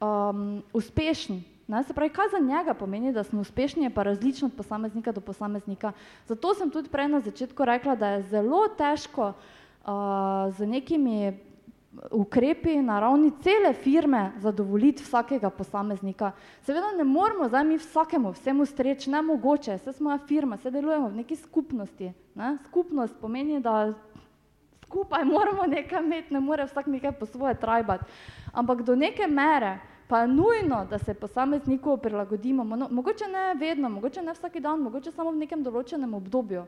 um, uspešen. Ne? Se pravi, kaj za njega pomeni, da smo uspešni, je pa različno od posameznika do posameznika. Zato sem tudi prej na začetku rekla, da je zelo težko uh, z nekimi ukrepi na ravni cele firme zadovoljiti vsakega posameznika. Seveda ne moramo zdaj mi vsakemu vsemu streči, ne mogoče, vse smo firma, vse delujemo v neki skupnosti. Ne? Skupnost pomeni, da skupaj moramo nekaj imeti, ne more vsak nekaj po svoje trajbati. Ampak do neke mere pa je nujno, da se posamezniku prilagodimo, mogoče ne vedno, mogoče ne vsak dan, mogoče samo v nekem določenem obdobju.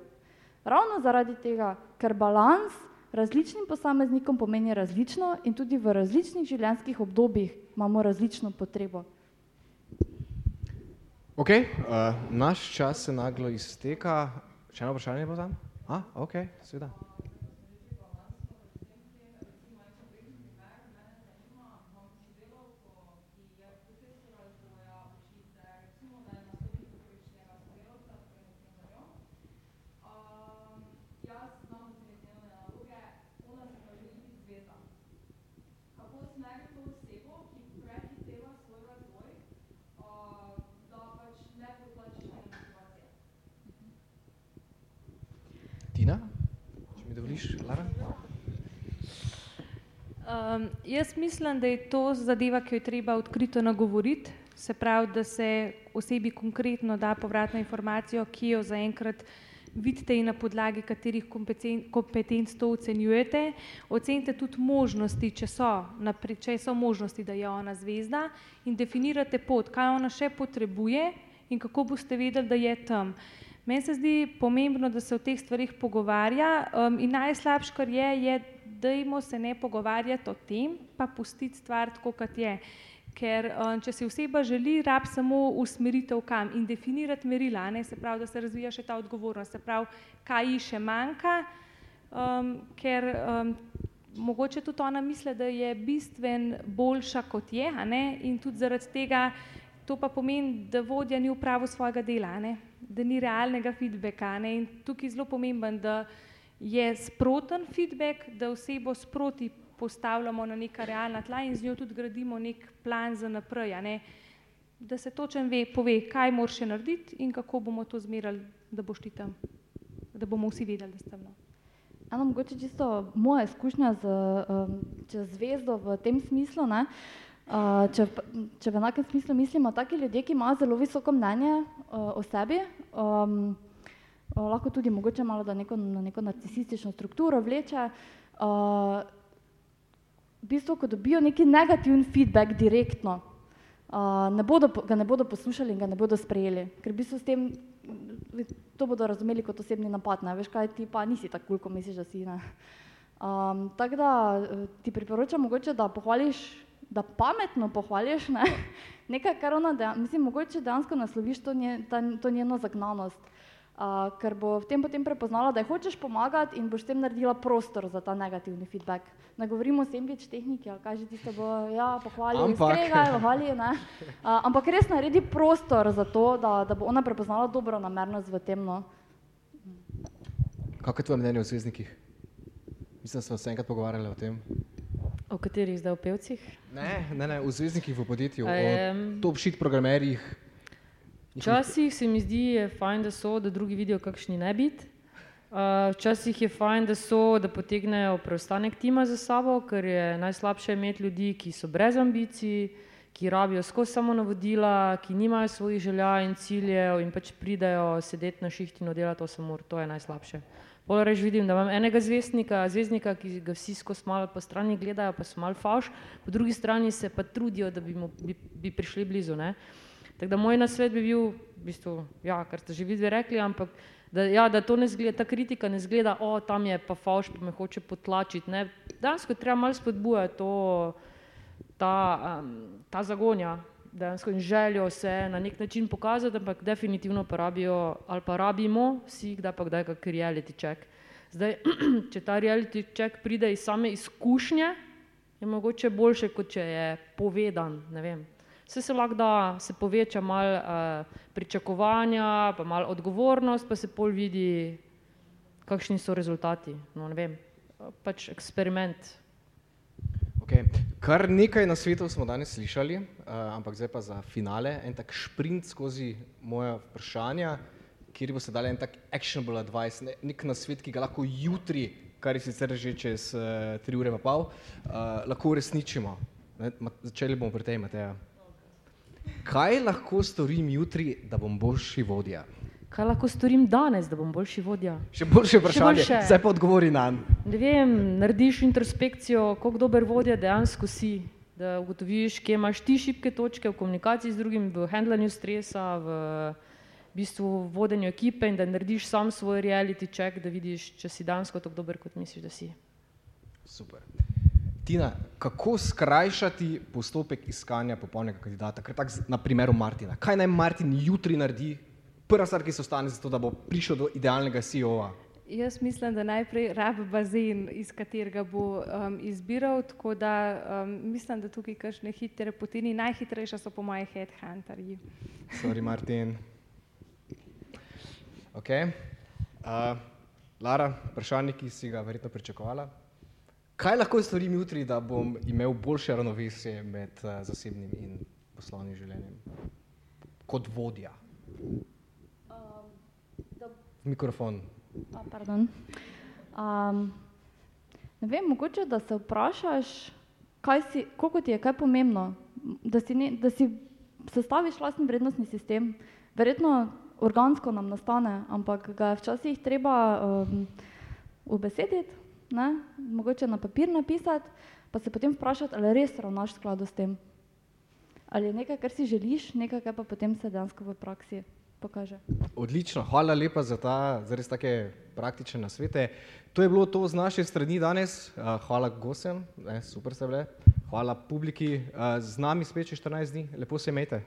Ravno zaradi tega, ker balans različnim posameznikom pomeni različno in tudi v različnih življenjskih obdobjih imamo različno potrebo. Ok, uh, naš čas se naglo izteka. Še eno vprašanje bo tam? A, ok, seveda. Tina, če mi dovoliš, Lara? Um, jaz mislim, da je to zadeva, ki jo je treba odkrito nagovoriti, se pravi, da se osebi konkretno da povratno informacijo, ki jo zaenkrat vidite in na podlagi katerih kompetenc to ocenjujete. Ocenite tudi možnosti, če so, če so možnosti, da je ona zvezda in definirate pot, kaj ona še potrebuje in kako boste vedeli, da je tam. Meni se zdi pomembno, da se o teh stvarih pogovarja um, in najslabše, kar je, je, dajmo se ne pogovarjati o tem, pa pustiti stvar tako, kot je. Ker um, če se oseba želi, rab samo usmeritev kam in definirati merila, ne? se pravi, da se razvija še ta odgovornost, se pravi, kaj ji še manjka, um, ker um, mogoče tudi ona misli, da je bistven boljša, kot je, in tudi zaradi tega to pa pomeni, da vodja ni upravil svojega dela, ne? da ni realnega feedbacka. Ne? In tukaj je zelo pomemben, da je sproten feedback, da osebo sproti postavljamo na neka realna tla in z njo tudi gradimo nek plan za naprej. Ne? Da se točen ve, pove, kaj moraš še narediti in kako bomo to zmerali, da boš ti tam, da bomo vsi vedeli, da ste tam. No. Eno, mogoče čisto moja izkušnja z um, zvezdo v tem smislu. Ne? Uh, če, če v enakem smislu mislimo, taki ljudje, ki imajo zelo visoko mnenje uh, o sebi, um, uh, lahko tudi mogoče malo da neko, na neko narcisistično strukturo vleče, uh, v bistvu, ko dobijo neki negativen feedback direktno, uh, ne bodo, ga ne bodo poslušali in ga ne bodo sprejeli, ker v bistvu s tem to bodo razumeli kot osebni napad, ne veš kaj ti pa nisi tako kul, ko misliš, da si ne. Um, tako da ti priporočam mogoče, da pohvališ, da pametno pohvališ ne? nekaj, kar ona, deja, mislim, mogoče dejansko nasloviš to, nje, ta, to njeno zagnanost. Uh, ker bo v tem potem prepoznala, da ji hočeš pomagati in boš s tem naredila prostor za ta negativni feedback. Ne govorimo o sandwich tehniki, ali kaj že tiste bo, ja, pohvalijo, Ampak- skregaj, pohvali, ne. Uh, ampak res naredi prostor za to, da, da bo ona prepoznala dobro namernost v tem, no. Kako je tvoje mnenje o zvezdnikih? Mislim, da smo se enkrat pogovarjali o tem. O katerih zdaj o pevcih? Ne, ne, ne, o zvezdnikih v podjetju, o Em. top shit programerjih. Včasih se mi zdi, je fajn, da so, da drugi vidijo, kakšni ne biti. Uh, včasih je fajn, da so, da potegnejo preostanek tima za sabo, ker je najslabše imeti ljudi, ki so brez ambicij, ki rabijo skozi samo navodila, ki nimajo svojih želja in ciljev in pač pridejo sedeti na šihtino delati 8 ur. To je najslabše. Pol reč vidim, da imam enega zvezdnika, zvezdnika, ki ga vsi skozi malo po strani gledajo, pa so malo favš, po drugi strani se pa trudijo, da bi, mu, bi, bi prišli blizu. Ne? Tako da moj nasvet bi bil, v bistvu, ja, kar ste že vidvi rekli, ampak da, ja, da to ne zgleda, ta kritika ne zgleda, o, tam je pa favš, pa me hoče potlačiti. Ne. Dejansko je treba malo spodbujati to, ta, um, ta zagonja, dejansko in željo se na nek način pokazati, ampak definitivno pa rabijo ali pa rabimo vsi, kdaj pa kdaj kak reality check. Zdaj, če ta reality check pride iz same izkušnje, je mogoče boljše, kot če je povedan, ne vem. Vse se lahko da, se poveča malo uh, pričakovanja, pa malo odgovornost, pa se pol vidi, kakšni so rezultati. No, ne vem, pač eksperiment. Okay. Kar nekaj na svetu smo danes slišali, uh, ampak zdaj pa za finale, en tak sprint skozi moja vprašanja, kjer boste dali en tak actionable advice, ne, nek nasvet, ki ga lahko jutri, kar je sicer že čez uh, tri ure pa pol, uh, lahko uresničimo. Začeli bomo pri tej, Mateja. Kaj lahko storim jutri, da bom boljši vodja? Kaj lahko storim danes, da bom boljši vodja? Še boljše vprašanje, boljše. zdaj pa odgovori na njega. Ne vem, narediš introspekcijo, koliko dober vodja dejansko si, da ugotoviš, kje imaš ti šibke točke v komunikaciji z drugim, v handlanju stresa, v bistvu vodenju ekipe in da narediš sam svoj reality check, da vidiš, če si dejansko tako dober, kot misliš, da si. Super. Tina, kako skrajšati postopek iskanja popolnega kandidata? Ker tako na primeru Martina. Kaj naj Martin jutri naredi? Prva stvar, ki se ostane, zato da bo prišel do idealnega CEO-a. Jaz mislim, da najprej rabi bazen, iz katerega bo um, izbiral, tako da um, mislim, da tukaj kakšne hitre poti ni. Najhitrejša so po moje headhunterji. Sorry, Martin. Okay. Uh, Lara, vprašanje, ki si ga verjetno pričakovala. Kaj lahko storim jutri, da bom imel boljše ravnovesje med uh, zasebnim in poslovnim življenjem? Kot vodja. Mikrofon. A, pardon. Um, ne vem, mogoče da se vprašaš, kaj si, koliko ti je kaj pomembno, da si, ne, da si sestaviš lasten vrednostni sistem. Verjetno organsko nam nastane, ampak ga je včasih treba um, ubesediti, ne? mogoče na papir napisati, pa se potem vprašati, ali res ravnaš v skladu s tem. Ali je nekaj, kar si želiš, nekaj, kar pa potem se dejansko v praksi pokaže. Odlično, hvala lepa za ta za res take praktične nasvete. To je bilo to z naše strani danes. Uh, Hvala gostem, ne, super ste bile. Hvala publiki. Uh, Z nami spet čez 14 dni. Lepo se imejte.